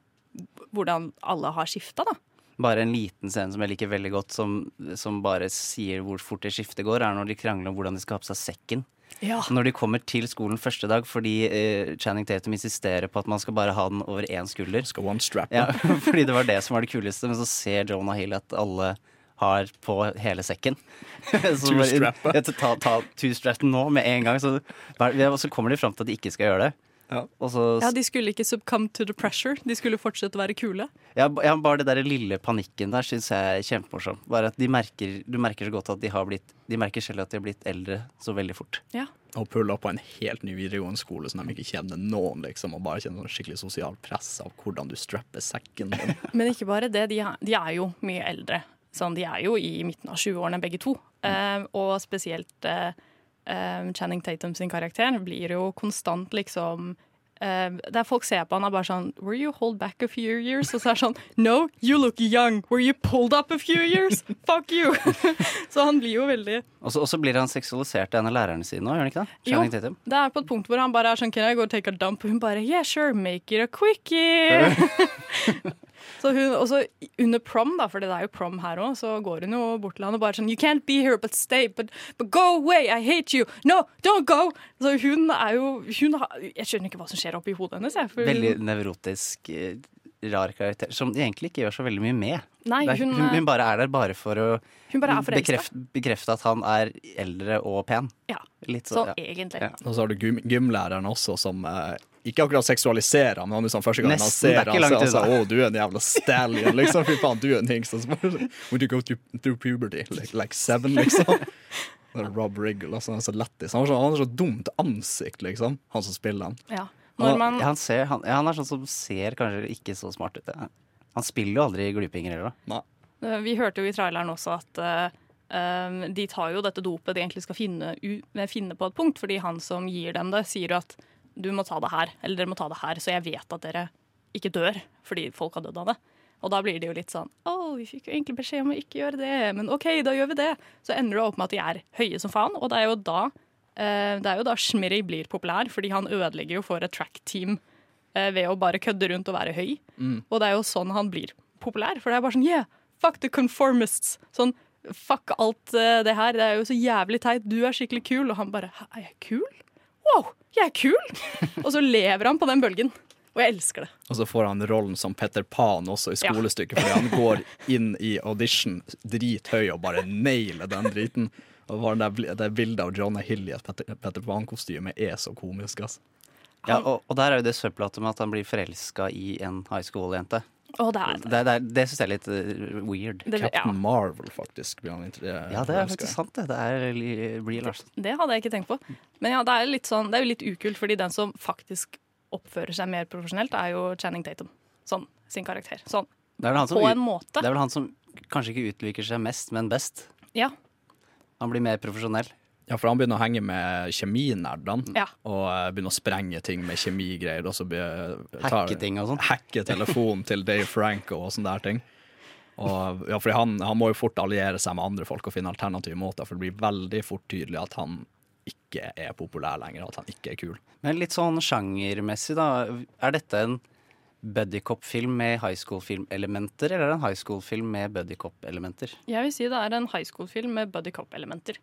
hvordan alle har skifta, da. Bare en liten scene som jeg liker veldig godt, som, som bare sier hvor fort det skiftet går, er når de krangler om hvordan de skal ha på seg sekken. Ja. Når de kommer til skolen første dag fordi eh, Channing Tatum insisterer på at man skal bare ha den over én skulder. Skal one strap ja, (laughs) Fordi det var det som var det kuleste, men så ser Jonah Hill at alle har på hele sekken. (laughs) Two strappet ta, ta two-strappen nå med en gang. Så, og så kommer de fram til at de ikke skal gjøre det. Og så, Ja, De skulle ikke succumb to the pressure. De skulle fortsette å være kule. ja, ja, bare det der lille panikken der syns jeg er kjempemorsom. Bare at de merker, du merker så godt at de har blitt De merker selv at de har blitt eldre så veldig fort. Ja. Og pulla på en helt ny videregående skole som de ikke kjenner noen, liksom, og bare kjenner sånn skikkelig sosial press av hvordan du strapper sekken din. (laughs) Men ikke bare det, de er, de er jo mye eldre. Sånn, de er jo i midten av 20-årene begge to. Eh, og spesielt eh, eh, Channing Tatum sin karakter blir jo konstant liksom eh, Der folk ser på han er bare sånn Were you hold back a few years? Og så er det sånn No, you look young. Were you pulled up a few years? Fuck you! (laughs) så han blir jo veldig Og så blir han seksualisert av en av lærerne sine òg, gjør han ikke det? Jo, Channing Tatum. det er på et punkt hvor han bare er sånn Can I go take a dump? Og hun bare Yeah, sure, make it a quickie. (laughs) (laughs) så hun, og så under prom, da, for det er jo prom her òg, så går hun jo bort til han og bare sånn You can't be here, but stay. But, but go away. I hate you. No, don't go. Så hun er jo hun har, Jeg skjønner ikke hva som skjer oppi hodet hennes. Jeg, for Veldig hun, nevrotisk, eh, rar karakter, som de egentlig ikke gjør så veldig mye med. Nei, hun- hun, hun bare er der bare for å Hun bare er bekrefte, bekrefte at han er eldre og pen. ja. Litt Så ja. egentlig. Ja. Og så har du gym gymlæreren også, som eh, ikke akkurat seksualiserer, men han sånn første gang han er ser han, så er han sånn du er en jævla stallion, liksom. Fy faen, du er en hingst. Og så bare Would you go through, through puberty? Like, like seven, liksom. Rob Riggle, altså, han er så lættis. Han, han har så dumt ansikt, liksom, han som spiller han. Ja. Han, Når man, ja, han, ser, han, ja, han er sånn som ser kanskje ikke så smart ut. Ja. Han spiller jo aldri glupinger heller. Eh, Vi hørte jo i traileren også at um, de tar jo dette dopet de egentlig skal finne, u finne på et punkt, fordi han som gir dem det, sier jo at du må ta det her, eller dere må ta det her, så jeg vet at dere ikke dør fordi folk har dødd av det. Og da blir det jo litt sånn Å, vi fikk jo egentlig beskjed om å ikke gjøre det, men OK, da gjør vi det. Så ender det opp med at de er høye som faen, og det er jo da eh, det er jo da Shmiri blir populær, fordi han ødelegger jo for et track-team eh, ved å bare kødde rundt og være høy. Mm. Og det er jo sånn han blir populær. For det er bare sånn yeah, fuck the conformists. Sånn fuck alt eh, det her. Det er jo så jævlig teit. Du er skikkelig kul. Og han bare hæ, er jeg kul? Wow, jeg er kul! og så lever han på den bølgen. Og jeg elsker det. Og så får han rollen som Petter Pan også i Ja. skolestykket, fordi han går inn i audition drithøy og bare nailer den driten. Og bare det, det bildet av John Hill i et Petter, Petter Pan-kostyme er så komisk, altså. Ja, og, og der er jo det søpplatet med at han blir forelska i en high school-jente. Å, det er Det, det, det syns jeg er litt eh, weird. Det- Captain ja. Marvel, faktisk. Blir han Ja, det er faktisk sant, det. Det er Brie Larson. Det hadde jeg ikke tenkt på. Men ja, det er, litt sånn, det er jo litt ukult, fordi den som faktisk oppfører seg mer profesjonelt, er jo Channing Tatum. Sånn, sin karakter. Sånn. Det er vel han som, På en måte. Det er vel han som kanskje ikke utviker seg mest, men best. Ja. Han blir mer profesjonell. Ja, for han begynner å henge med kjeminerdene Ja. og eh, begynner å sprenge ting med kjemigreier. Og så tar, Hacke ting og sånn. Hacke telefonen til Dave Franco og sånne der ting. Og, ja, fordi han, han må jo fort alliere seg med andre folk og finne alternative måter, for det blir veldig fort tydelig at han ikke er populær lenger, at han ikke er kul. Men litt sånn sjangermessig, da. Er dette en buddycop-film med high school-filmelementer, eller er det en high school-film med buddycop-elementer? Jeg vil si det er en high school-film med buddy cop-elementer.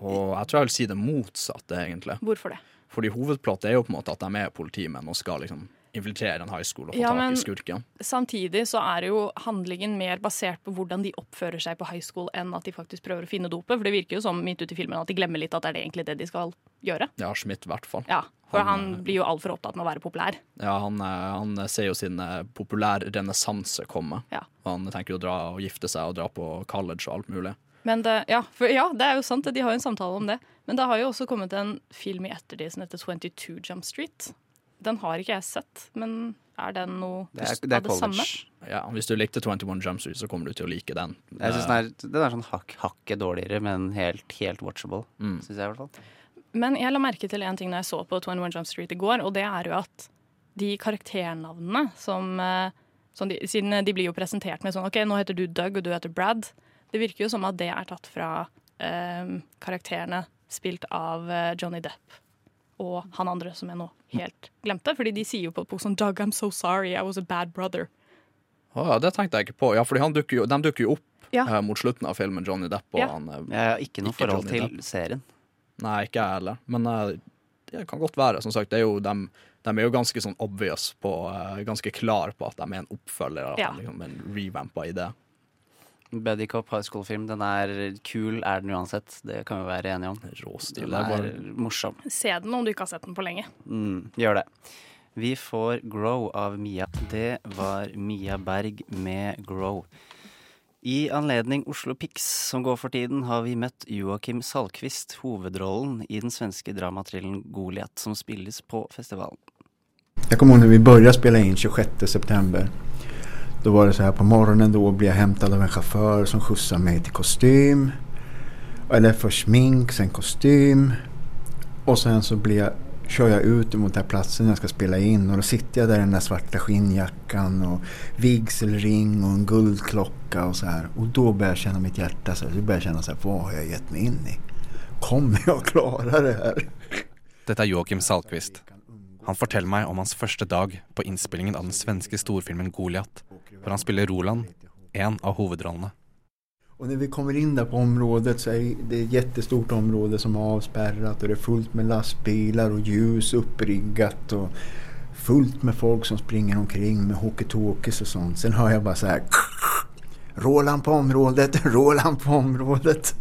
Og jeg tror jeg vil si det motsatte, egentlig. Hvorfor det? Fordi hovedplottet er jo på en måte at de er politimenn og skal liksom infiltrere en high school og få Ja, tak i skurken. Samtidig så er jo handlingen mer basert på hvordan de oppfører seg på high school, enn at de faktisk prøver å finne dopet. For det virker jo som midt ute i filmen at de glemmer litt at det er egentlig det de skal gjøre. Ja, Schmidt i hvert fall. Ja, For han blir jo altfor opptatt med å være populær. Ja, han, eh, han ser jo sin eh, populær renessanse komme. Ja. Og han tenker jo å dra og gifte seg og dra på college og alt mulig. Men det, ja, for, ja, det er jo sant, de har jo en samtale om det. Men det har jo også kommet en film i ettertid som heter 22 Jump Street. Den har ikke jeg sett, men er den noe Det er, det er av det samme? Ja, Hvis du likte 21 Jump Street, så kommer du til å like den. Jeg synes den, er, den er sånn hak, hakket dårligere, men helt, helt watchable. Mm. syns jeg i hvert fall. Men jeg la merke til en ting når jeg så på 21 Jump Street i går, og det er jo at de karakternavnene som, eh, som de, Siden de blir jo presentert med sånn OK, nå heter du Doug, og du heter Brad. Det virker jo som at det er tatt fra eh, karakterene spilt av eh, Johnny Depp og han andre som jeg nå helt glemte. Fordi de sier jo på et bok sånn Doug, I'm so sorry, I was a bad brother. Å ja, det tenkte jeg ikke på. Ja, fordi han dukker jo, de dukker jo opp Ja. eh, mot slutten av filmen, Johnny Depp og Ja. han eh, Jeg har ikke noe forhold Johnny til Depp. serien. Nei, ikke jeg heller. Men eh, det kan godt være. Som sagt, det er jo, de, de er jo ganske sånn obvious på eh, Ganske klar på at de er en oppfølger. Ja. liksom en revampa idé. Buddy Cop High School-film, den er kul, er den uansett. Det kan vi være enige om. Råstil. Den er bare- morsom. Se den om du ikke har sett den på lenge. Mm, gjør det. Vi får Grow av Mia. Det var Mia Berg med Grow. I anledning Oslo Pix, som går for tiden, har vi møtt Joakim Salkvist, hovedrollen i den svenske dramatrillen Goliat, som spilles på festivalen. Jeg kommer ihåg när vi började å spille 26 september. Då var det så här på morgonen då blir jag hämtad av en chaufför som skjutsar mig till kostym. Eller först smink, sen kostym. Och sen så blir jag, kör jag ut mot den här platsen jag ska spela in och då sitter jag där i den där svarta skinnjackan och vigselring och en guldklocka och så här. Och då börjar jag känna mitt hjärta så här, då börjar jag känna så här, vad har jag gett mig in i? Kommer jag klara det här? Dette er Joakim Salkvist. Han forteller meg om hans første dag på innspillingen av den svenske storfilmen Goliat, hvor han spiller Roland, en av hovedrollene. Og når vi kommer inn der på området så er det et jättestort område som er avsperret, og det er fullt med lastebiler og ljus opprygget, og fullt med folk som springer omkring med hockeytalkies og och sånt. Sen hører jeg bare så här (laughs) Roland på området, (laughs) Roland på området.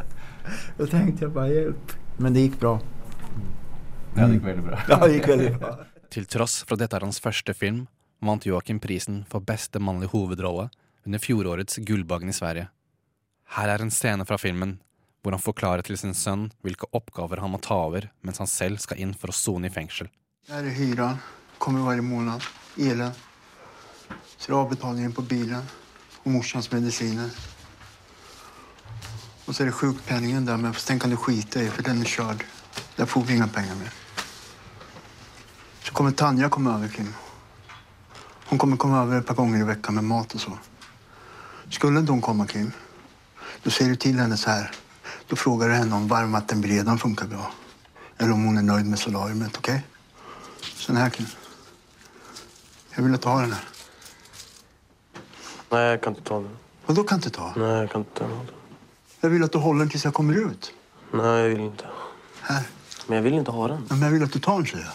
Da tenkte jeg bare hjelp. Men det gikk bra. Ja, det gikk veldig bra. Ja, det gikk veldig bra. Til tross for at dette er hans første film, vant Joakim prisen for beste mannlige hovedrolle under fjorårets Gullbagen i Sverige. Her er en scene fra filmen hvor han forklarer til sin sønn hvilke oppgaver han må ta over mens han selv skal inn for å sone i fengsel. Det er hyra. Kommer hver måned. Elen. Så det avbetalingen på bilen. og morsans medisiner. Og så er det sjukpenningen der, men den kan du skite i for den er kjørt. Der får vi ingen penger mer. Så kommer Tanja komme over, Kim. Hon kommer komma över ett par gånger i veckan med mat och så. Skulle inte hon komma, Kim, då säger du till henne så här. Då frågar du henne om varmvattenberedaren funkar bra. Eller om hon är nöjd med solariumet, okej? Så den här, Kim. Jag vill att du har den här. Nej, jag kan inte ta den. Vadå då kan inte ta? Nej, jag kan inte ta den. Jag vill att du håller den tills jag kommer ut. Nej, jag vill inte. Här. Men jag vill inte ha den. Men jag vill att du tar den, säger jag.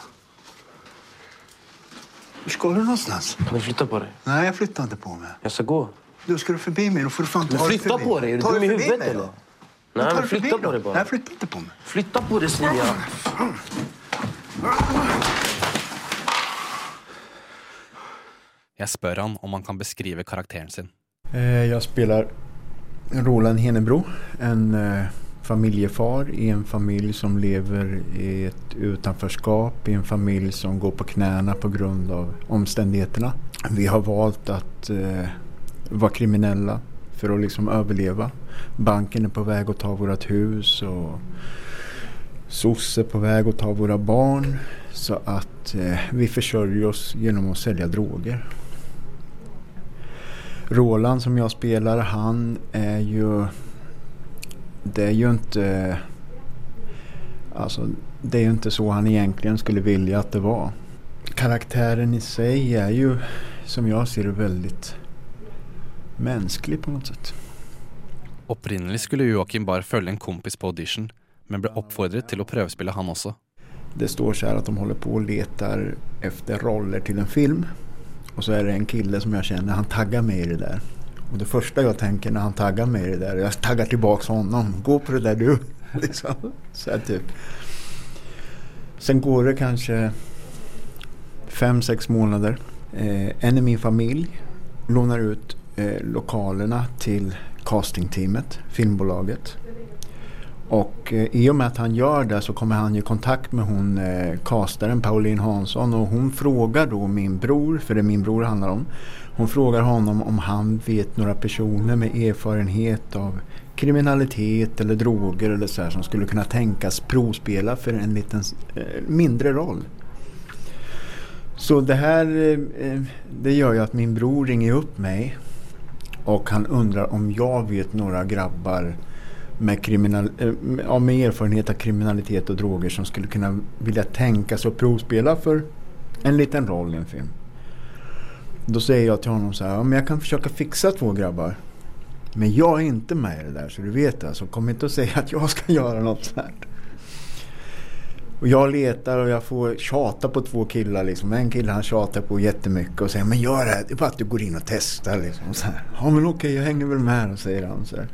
Hur ska du någonstans? Kan du flytta på dig? Nej, jag flyttar inte på mig. Jag ska gå. Du, ska du förbi mig, då får du fan ta Men dig flytta förbi. på dig, är du dum i huvudet eller? Nei, Nej, Ta men flytta på dig bara. Nej, flytta inte på mig. Flytta på dig säger jag. Jeg spør han om han kan beskrive karakteren sin. Jeg spiller rollen Henebro, en eh, familjefar i en familj som lever i ett utanförskap, i en familj som går på knäna på grund av omständigheterna. Vi har valt att eh, vara kriminella för att liksom överleva. Banken är på väg att ta vårt hus och SOS är på väg att ta våra barn. Så att eh, vi försörjer oss genom att sälja droger. Roland som jag spelar, han är ju... Det är ju inte... Alltså, det är ju inte så han egentligen skulle vilja att det var. Karaktären i sig är ju, som jag ser det, väldigt mänsklig på något sätt. Opprinnelig skulle Joakim bare følge en kompis på audition, men ble oppfordret til å prøvespille han også. Det står så här att de håller på och letar efter roller till en film. Och så är det en kille som jag känner, han taggar mig i det där. Och det första jag tänker när han taggar mig i det där, jag taggar tillbaks honom. Gå på det där du. (laughs) liksom. Så här typ. Sen går det kanske fem, sex månader. Eh, en i min familj lånar ut eh, lokalerna till castingteamet, filmbolaget. Och eh, i och med att han gör det så kommer han i kontakt med hon eh, castaren Pauline Hansson och hon frågar då min bror, för det är min bror det handlar om. Hon frågar honom om han vet några personer med erfarenhet av kriminalitet eller droger eller så här som skulle kunna tänkas provspela för en liten eh, mindre roll. Så det här eh, det gör ju att min bror ringer upp mig och han undrar om jag vet några grabbar med, kriminal, eh, med- erfarenhet av kriminalitet och droger som skulle kunna vilja tänkas och provspela för en liten roll i en film. Då säger jag till honom så här, ja, men jag kan försöka fixa två grabbar. Men jag är inte med i det där så du vet det. Så kom inte och säg att jag ska (laughs) göra något sånt. Och jag letar och jag får tjata på två killar liksom. En kille han tjatar på jättemycket och säger men gör det. Det är bara att du går in och testar liksom. Så här, ja men okej jag hänger väl med och säger han så här.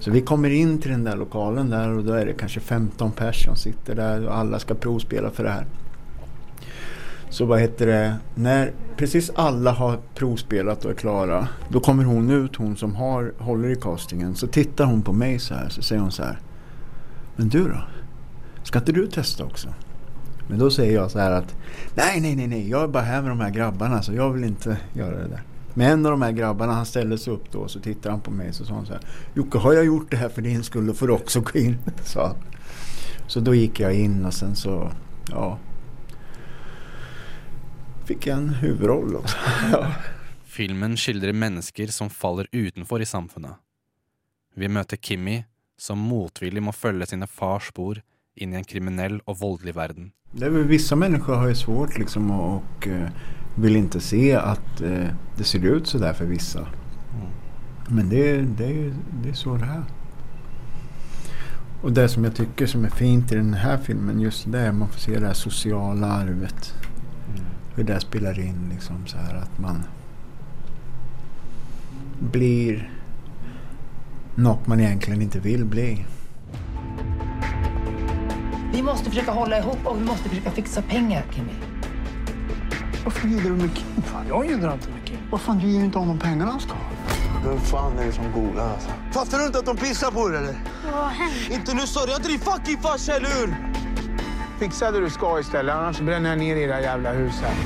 Så vi kommer in till den där lokalen där och då är det kanske 15 personer som sitter där och alla ska provspela för det här. Så vad heter det, när precis alla har provspelat och är klara, då kommer hon ut, hon som har, håller i castingen. Så tittar hon på mig så här, så säger hon så här. Men du då? Ska inte du testa också? Men då säger jag så här att nej, nej, nej, nej, jag är bara här med de här grabbarna så jag vill inte göra det där. Men en av de här grabbarna han ställde sig upp då så tittar han på mig så sa han så här. Jocke har jag gjort det här för din skull då får du också gå in. (laughs) Så. Så då gick jag in och sen så, ja. Fick jeg en huvudroll också. (laughs) ja. Filmen skildrer mennesker som faller utenfor i samfunnet. Vi møter Kimmy, som motvillig må følge sine fars spor inn i en kriminell og voldelig verden. Det er Visse vissa människor har jo svårt liksom og, og eh, vill inte se at eh, det ser ut så for visse. vissa. Men det, det, det är så det er. Og det som jeg tycker som er fint i denne filmen just det är man får se det här sociala arvet. Hur det spelar in liksom så här att man blir något man egentligen inte vill bli. Vi måste försöka hålla ihop och vi måste försöka fixa pengar, Kimmy. Varför gillar du med Kim? Fan, jag gillar inte med Kim. Vad fan, du ger ju inte honom pengarna han ska ha. Vem fan är det som golar alltså? Fattar du inte att de pissar på dig eller? Vad hände? Inte nu sorry, jag inte din fucking farsa, eller hur? Fixa det du ska istället, annars bränner jag ner där jävla huset.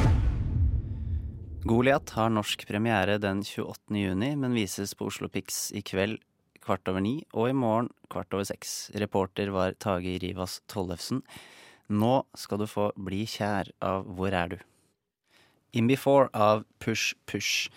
Goliat har norsk premiere den 28. juni, men vises på Oslo Pix i kveld kvart over ni, og i morgen kvart over seks. Reporter var Tage Rivas Tollefsen. Nå skal du få Bli kjær av Hvor er du? In Before av Push Push.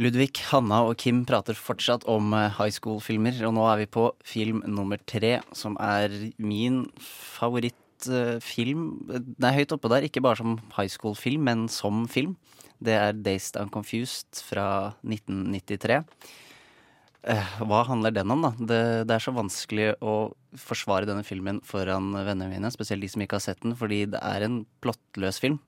Ludvig, Hanna og Kim prater fortsatt om eh, high school-filmer, og nå er vi på film nummer tre, som er min favorittfilm. Den er høyt oppe der, ikke bare som high school-film, men som film. Det er Dazed and Confused fra 1993. Eh, Hva handler den om, da? Det, det er så vanskelig å forsvare denne filmen foran vennene mine, spesielt de som ikke har sett den, fordi det er en plottløs film.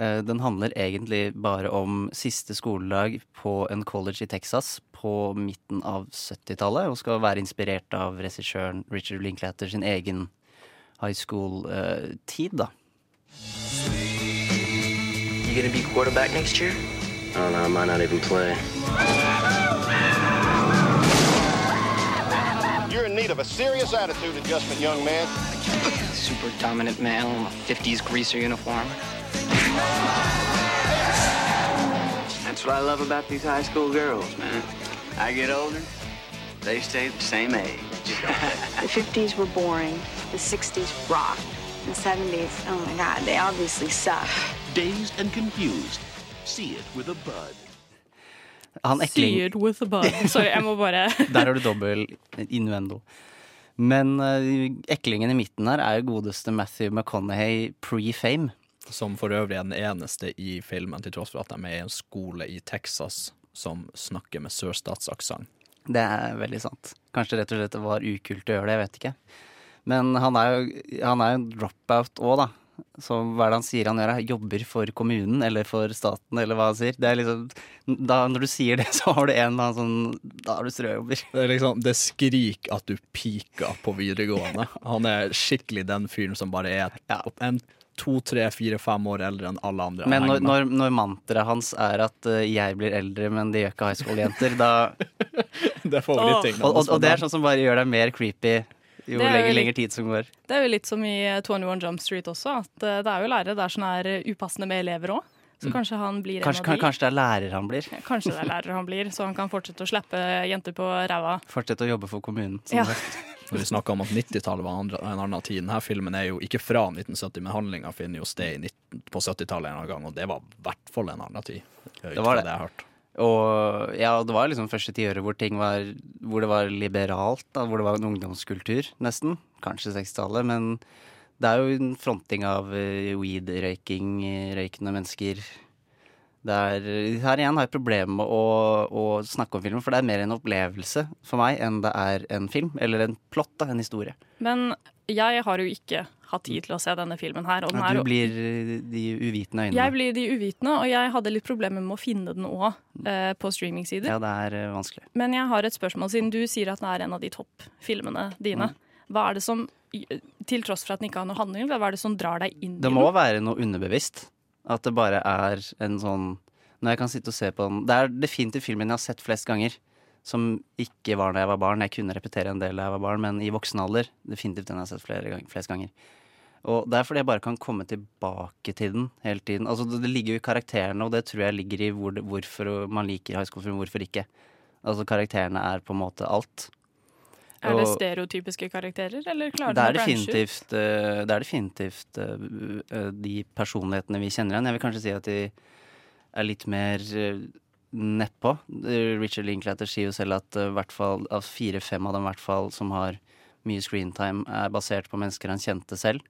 Eh, Den handler egentlig bare om siste skoledag på en college i Texas på midten av 70-tallet, og skal være inspirert av regissøren Richard Linklater sin egen high school-tid, da. You gonna be quarterback next year? I don't know, I might not even play. You're in need of a serious attitude adjustment, young man. Super dominant male in a 50s greaser uniform. That's what I love about these high school girls, man. I get older, they stay the same age. The 50s were boring. The 60s rocked. The 70s, oh my God, they obviously suck. Dazed and confused. See it with a bud. Han ekling... See it with a bud. Sorry, jeg må bare (laughs) Der har du dobbel innuendo. Men uh, eklingen i midten her er jo godeste Matthew McConaughey pre-fame. Som for øvrig er den eneste i filmen, til tross for at de er i en skole i Texas som snakker med sørstatsaksent. Det er veldig sant. Kanskje rett og slett det var ukult å gjøre det, jeg vet ikke. Men han er jo, han er jo en dropout òg, da. Så hva er det han sier han gjør? Jobber for kommunen eller for staten, eller hva han sier. Det er liksom, da, når du sier det, (laughs) så har du en eller annen sånn Da har du strøjobber. Det liksom, det skriker at du pika på videregående. Han er skikkelig den fyren som bare er en to, tre, fire, fem år eldre enn alle andre. Men når, når, når mantraet hans er at uh, jeg blir eldre, men det gjør ikke high school-jenter, da (laughs) Det er favorittingen og, og, hans, og det er sånn som bare gjør deg mer creepy jo er lenger, lenger tid som går. Det er jo litt som i eh, 21 Jump Street også, at uh, det er jo lærere der som er eh, upassende med elever òg. Så Mm. kanskje han blir Kanskje, en av de. kanskje det er lærer han blir. Kanskje det er lærer han blir, så han kan fortsette å slippe jenter på ræva. Fortsette å jobbe for kommunen. som Ja. sagt. Når vi snakker om at 90-tallet var en annen tid. Denne filmen er jo ikke fra 1970, men handlinga finner jo sted på 70-tallet en annen gang, og det var i hvert fall en annen tid. Det var det. jeg har hørt. Og ja, det var liksom første tiåret hvor ting var Hvor det var liberalt, da, hvor det var en ungdomskultur, nesten. Kanskje 60-tallet, men det er jo en fronting av eh, weed-røyking, eh, røykende mennesker. Det er, her igjen har jeg problemer med å, å snakke om filmen, for det er mer en opplevelse for meg enn det er en film, eller en plott, da, en historie. Men jeg har jo ikke hatt tid til å se denne filmen her. Og den Ja, du blir de uvitende øynene. Jeg blir de uvitende, og jeg hadde litt problemer med å finne den òg eh, på streamingsider. Ja, det er eh, vanskelig. Men jeg har et spørsmål, siden du sier at den er en av de toppfilmene dine. Mm. Hva er det som, til tross for at den ikke har noe handling, hva er det som drar deg inn Det i må være noe underbevisst. At det bare er en sånn Når jeg kan sitte og se på den Det er definitivt filmen jeg har sett flest ganger. Som ikke var da jeg var barn. Jeg kunne repetere en del da jeg var barn, men i voksen alder definitivt den jeg har sett flere flest ganger. Og det er fordi jeg bare kan komme tilbake til den hele tiden. Altså Det, det ligger jo i karakterene, og det tror jeg ligger i hvor, hvorfor man liker high school-film, hvorfor ikke. Altså Karakterene er på en måte alt. Er det stereotypiske karakterer, eller klarer er å branche ut? eh, det er definitivt eh, eh, de personlighetene vi kjenner igjen. Jeg vil kanskje si at de er litt mer uh, nedpå. Richard Linklater sier jo selv at av fire-fem av dem hvert fall som har mye screentime, er basert på mennesker han kjente selv.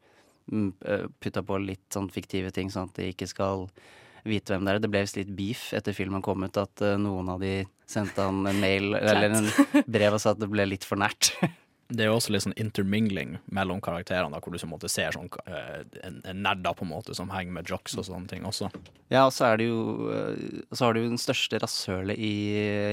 Mm, Putta på litt sånn fiktive ting, sånn at de ikke skal vite hvem det er. Det ble visst litt beef etter filmen kom ut, at eh, noen av de sendte han en mail eller en brev og sa at det ble litt for nært. (laughs) Det er jo også litt sånn intermingling mellom karakterene, hvor du så måte ser sånn, eh, en, en nerder på en måte som henger med jocks og sånne ting også. Ja, og så er det jo eh, Så har du jo den største rasshølet i,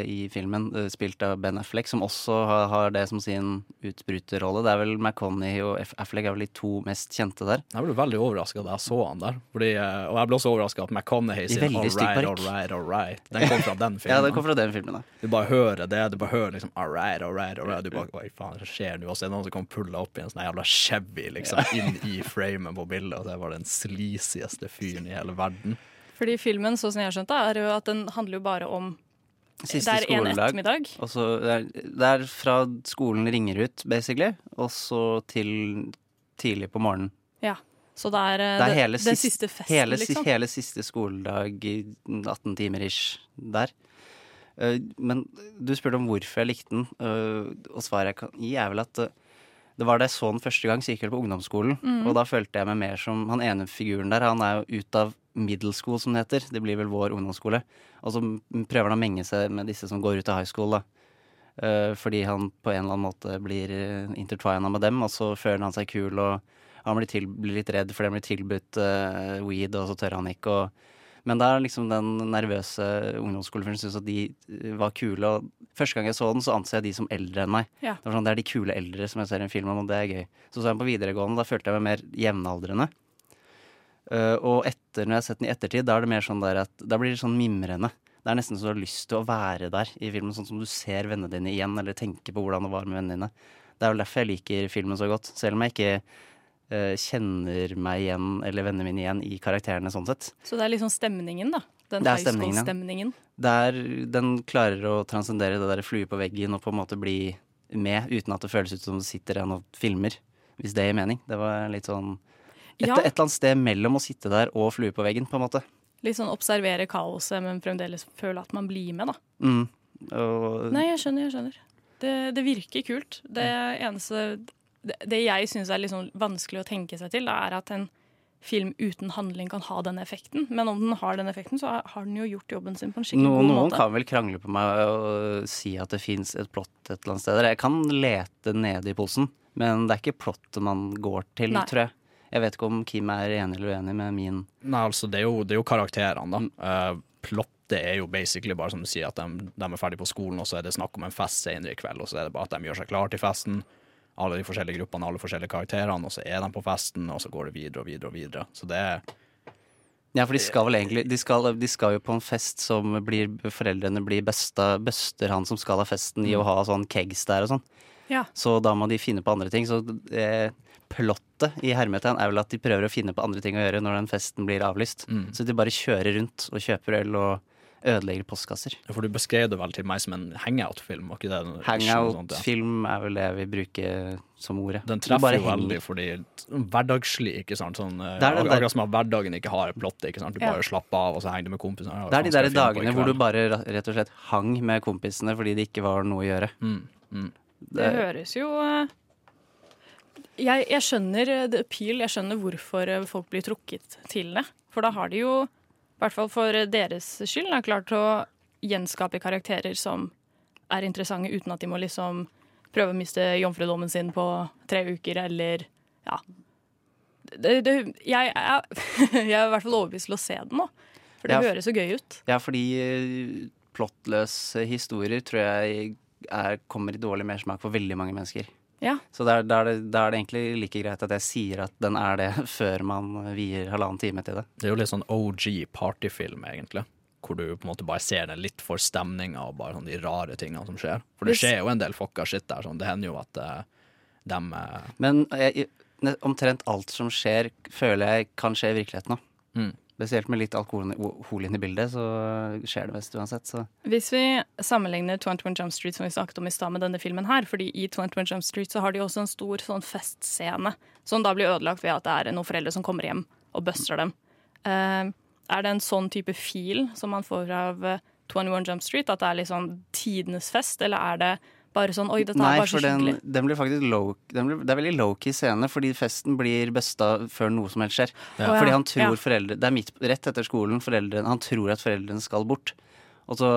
i filmen, eh, spilt av Ben Affleck, som også har, har det som sin utbryterrolle. Det er vel McConney og Affleck er vel de to mest kjente der. Jeg ble veldig overraska da jeg så han der. Fordi, og jeg ble også overraska at McConaughey sier all right, all right, all right. Den (laughs) kom fra den filmen. Ja, den kom fra den filmen, da. Du bare hører det, du bare hører liksom all right, all right, all right. Du bare, Oi, faen skjer nå? Og så er det noen som kommer pulla opp i en sånn jævla Chevy liksom, inn i framen på bildet, og det var den sleazieste fyren i hele verden. Fordi filmen, sånn som jeg har skjønt det, er jo at den handler jo bare om Siste Det er en skoledag. ettermiddag. Og så det, er, det er fra skolen ringer ut, basically, og så til tidlig på morgenen. Ja. Så det er, eh, Det er hele, den siste festen, hele, liksom. hele siste skoledag i 18 timer ish der. Eh, Men du spurte om hvorfor jeg likte den, eh, og svaret jeg kan gi er vel at eh, det var da jeg så den første gang, så gikk jeg på ungdomsskolen. Mm. Og da følte jeg meg mer som han ene figuren der. Han er jo ut av middle school, som det heter. Det blir vel vår ungdomsskole. Og så prøver han å menge seg med disse som går ut av high school, da. Fordi han på en eller annen måte blir intertwina med dem, og så føler han seg kul og Han blir, til, blir litt redd fordi han blir tilbudt weed, og så tør han ikke. Og, men da er liksom den nervøse ungdomsskolefyren syntes at de eh, var kule. Og første gang jeg så den, så anser jeg de som eldre enn meg. Ja. Det, var sånn, det er de kule eldre som jeg ser en film om, og det er gøy. Så så jeg den på videregående, da følte jeg meg mer jevnaldrende. Uh, og etter, når jeg har sett den i ettertid, da det mer sånn der at Da blir det sånn mimrende. Det er nesten så du har lyst til å være der i filmen, sånn som du ser vennene dine igjen, eller tenker på hvordan det var med vennene dine. Det er vel derfor jeg liker filmen så godt. Selv om jeg ikke kjenner meg igjen, eller vennene mine igjen, i karakterene sånn sett. Så det er liksom stemningen, da. Den Det er stemningen, ja. school-stemningen. Der den klarer å transcendere det der flue på veggen og på en måte bli med, uten at det føles ut som det sitter igjen og filmer. Hvis det gir mening. Det var litt sånn et, Ja. et eller annet sted mellom å sitte der og flue på veggen, på en måte. Litt sånn observere kaoset, men fremdeles føle at man blir med, da. Mm. Og, Nei, jeg skjønner, jeg skjønner. Det, det virker kult. Det eneste Det, det jeg syns er sånn vanskelig å tenke seg til, er at en film uten handling kan ha den effekten. Men om den har den effekten, så har den jo gjort jobben sin på en skikkelig noen, god noen kan vel krangle på meg og si at det fins et plott et eller annet sted. Jeg kan lete nede i posen, men det er ikke plottet man går til, Nei. tror jeg. Jeg vet ikke om Kim er enig eller uenig med min Nei, altså, det er jo, det er jo karakterene, da. Uh, plottet er jo basically bare som du sier, at de, de er ferdig på skolen, og så er det snakk om en fest senere i kveld, og så er det bare at de gjør seg klar til festen. Alle de forskjellige gruppene, alle forskjellige karakterene, og så er de på festen, og så går det videre og videre og videre. Så det er Ja, for de skal vel egentlig De skal, de skal jo på en fest som blir Foreldrene blir besta, bøster han som skal ha festen i å ha sånn kegs der og sånn. Ja. Så da må de finne på andre ting. Så eh, plottet i hermetegn er vel at de prøver å finne på andre ting å gjøre når den festen blir avlyst. Mm. Så de bare kjører rundt og kjøper øl og ødelegger postkasser. For du beskrev det vel til meg som en hangout-film, det? Sånt, ja. Hangout-film er vel det vi bruker som ordet. Den treffer jo veldig fordi hverdagslig, ikke sant. Sånn, eh, Det er det akkurat som at hverdagen ikke har et plott. Ikke sant? Du Ja. bare slapper av, og så henger du med kompisene. Det er de der på i dagene hvor du bare rett og slett hang med kompisene fordi det ikke var noe å gjøre. Mm, Det høres jo eh, jeg, jeg skjønner eh, the appeal, jeg skjønner hvorfor folk blir trukket til det. For da har de jo, i hvert fall for deres skyld, har klart å gjenskape karakterer som er interessante uten at de må liksom prøve å miste jomfrudommen sin på tre uker, eller ja. Det, det, jeg, er, (laughs) jeg er i hvert fall overbevist til å se den nå, for det Ja, høres så gøy ut. Ja, fordi eh, plottløse historier tror jeg er, kommer i dårlig mersmak for veldig mange mennesker. Ja. Så da er, er, er det egentlig like greit at jeg sier at den er det, (laughs) før man vier halvannen time til det. Det er jo litt sånn OG partyfilm, egentlig. Hvor du på en måte bare ser den litt for stemninga og bare sånn de rare tingene som skjer. For det skjer jo en del fucka shit der. Sånn. Det hender jo at uh, dem uh... Men jeg, omtrent alt som skjer, føler jeg kan skje i virkeligheten òg. Mm. Spesielt med litt alkohol inn i bildet, så skjer det mest uansett. Så. Hvis vi sammenligner 21 Jump Street som vi snakket om i stad med denne filmen her, fordi i 21 Jump Street så har de også en stor sånn festscene som da blir ødelagt ved at det er noen foreldre som kommer hjem og buster dem. Uh, er det en sånn type feel som man får av eh, 21 Jump Street, at det er liksom tidenes fest, eller er det bare sånn oi, dette Nei, er bare så skikkelig. den, den blir faktisk low, den blir, det er veldig low-key scene, fordi festen blir busta før noe som helst skjer. Ja. Fordi han tror Ja. foreldre Det er midt, rett etter skolen, foreldrene, han tror at foreldrene skal bort. Og så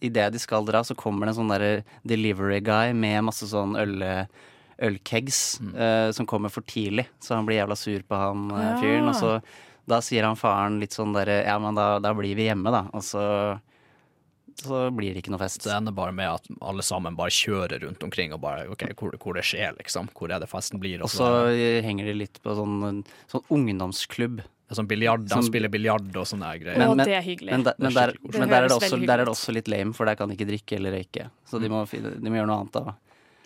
idet de skal dra, så kommer det en sånn derre delivery guy med masse sånn øl ølkegs eh, som kommer for tidlig, så han blir jævla sur på han Ja. fyren. Og så da sier han faren litt sånn derre Ja, men da, da blir vi hjemme, da. Og så så blir det ikke noe fest. Det ender bare med at alle sammen bare kjører rundt omkring og bare OK, hvor, hvor det skjer, liksom. Hvor er det festen blir? Og så henger de litt på sånn, sånn ungdomsklubb. Sånn biljard, de Som- spiller biljard og sånne greier. Men, men, det er hyggelig. Men, der, er men, der, men Det der, er det, også, der er det også litt lame, for der kan de ikke drikke eller røyke. Så de må, de må gjøre noe annet da.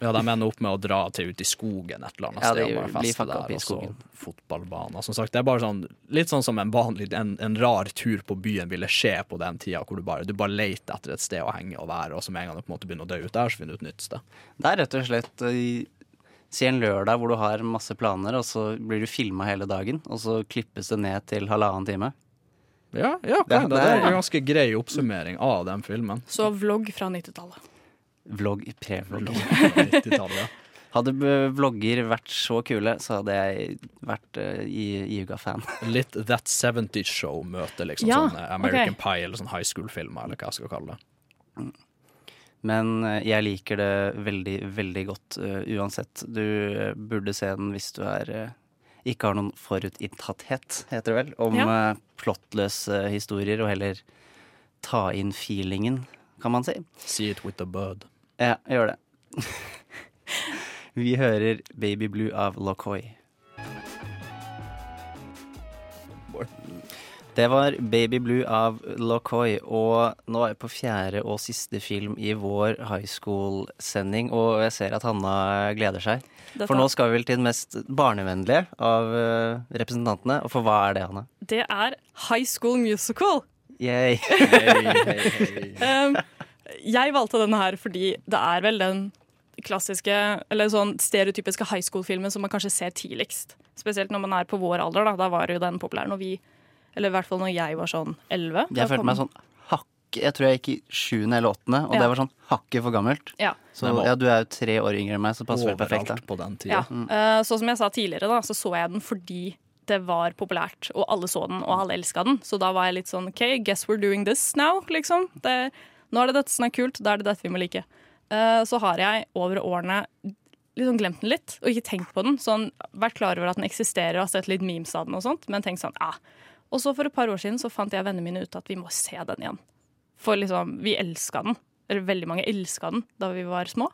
Ja, de ender opp med å dra til ut i skogen et eller annet Ja, sted bare blir feste der, i og så skogen. fotballbaner. Som sagt, det er bare sånn, litt sånn som en vanlig, en, en rar tur på byen ville skje på den tida, hvor du bare, du bare leter etter et sted å henge og være, og så med en gang du på en måte begynner å dø ut der, så finner du et nytt sted. Det er rett og slett eh, Si en lørdag hvor du har masse planer, og så blir du filma hele dagen, og så klippes det ned til halvannen time. Ja, ja, Det- det, det er er- en ganske grei oppsummering av den filmen. Så vlogg fra 90-tallet. Vlogg, pre-vlogg. (laughs) Hadde vlogger vært så kule, så hadde jeg vært uh, Iuga-fan. (laughs) Litt That 70's Show-møte, liksom Ja, sånn eh, American okay. Pie eller sånn high school-filmer, eller hva jeg skal kalle det. Men eh, jeg liker det veldig, veldig godt uh, uansett. Du eh, burde se den hvis du er uh, ikke har noen forutinntatthet, heter det vel, om Ja. eh, plottløse historier, og heller ta inn feelingen, kan man si. See it with a bird. Ja, jeg gjør det. (laughs) Vi hører Baby Blue av Locoy. Det var Baby Blue av Locoy, og nå er jeg på fjerde og siste film i vår high school-sending, og jeg ser at Hanna gleder seg. For nå skal vi vel til den mest barnevennlige av eh, representantene, og for hva er det, Hanna? Det er High School Musical. Yay. (laughs) Um, jeg valgte denne her fordi det er vel den klassiske, eller sånn stereotypiske high school-filmen som man kanskje ser tidligst. Spesielt når man er på vår alder. Da, da var jo den populær når vi Eller i hvert fall når jeg var sånn elleve. Jeg følte meg sånn hakk Jeg tror jeg gikk i sjuende eller åttende, og Ja. det var sånn hakket for gammelt. Ja. Så ja, du er jo tre år yngre enn meg, så passer vel perfekt. da. På den Ja. Mm. Eh, sånn som jeg sa tidligere, da, så så jeg den fordi det var populært, og alle så den, og alle elska den. Så da var jeg litt sånn OK, guess we're doing this now, liksom. Det, nå er det dette som er kult, da er det dette vi må like. Eh, så har jeg over årene liksom glemt den litt, og ikke tenkt på den. Sånn, vært klar over at den eksisterer og har sett litt memes av den og sånt, men tenkt sånn, ah. Og så for et par år siden så fant jeg vennene mine ut at vi må se den igjen. For liksom, vi elska den. Eller veldig mange elska den da vi var små.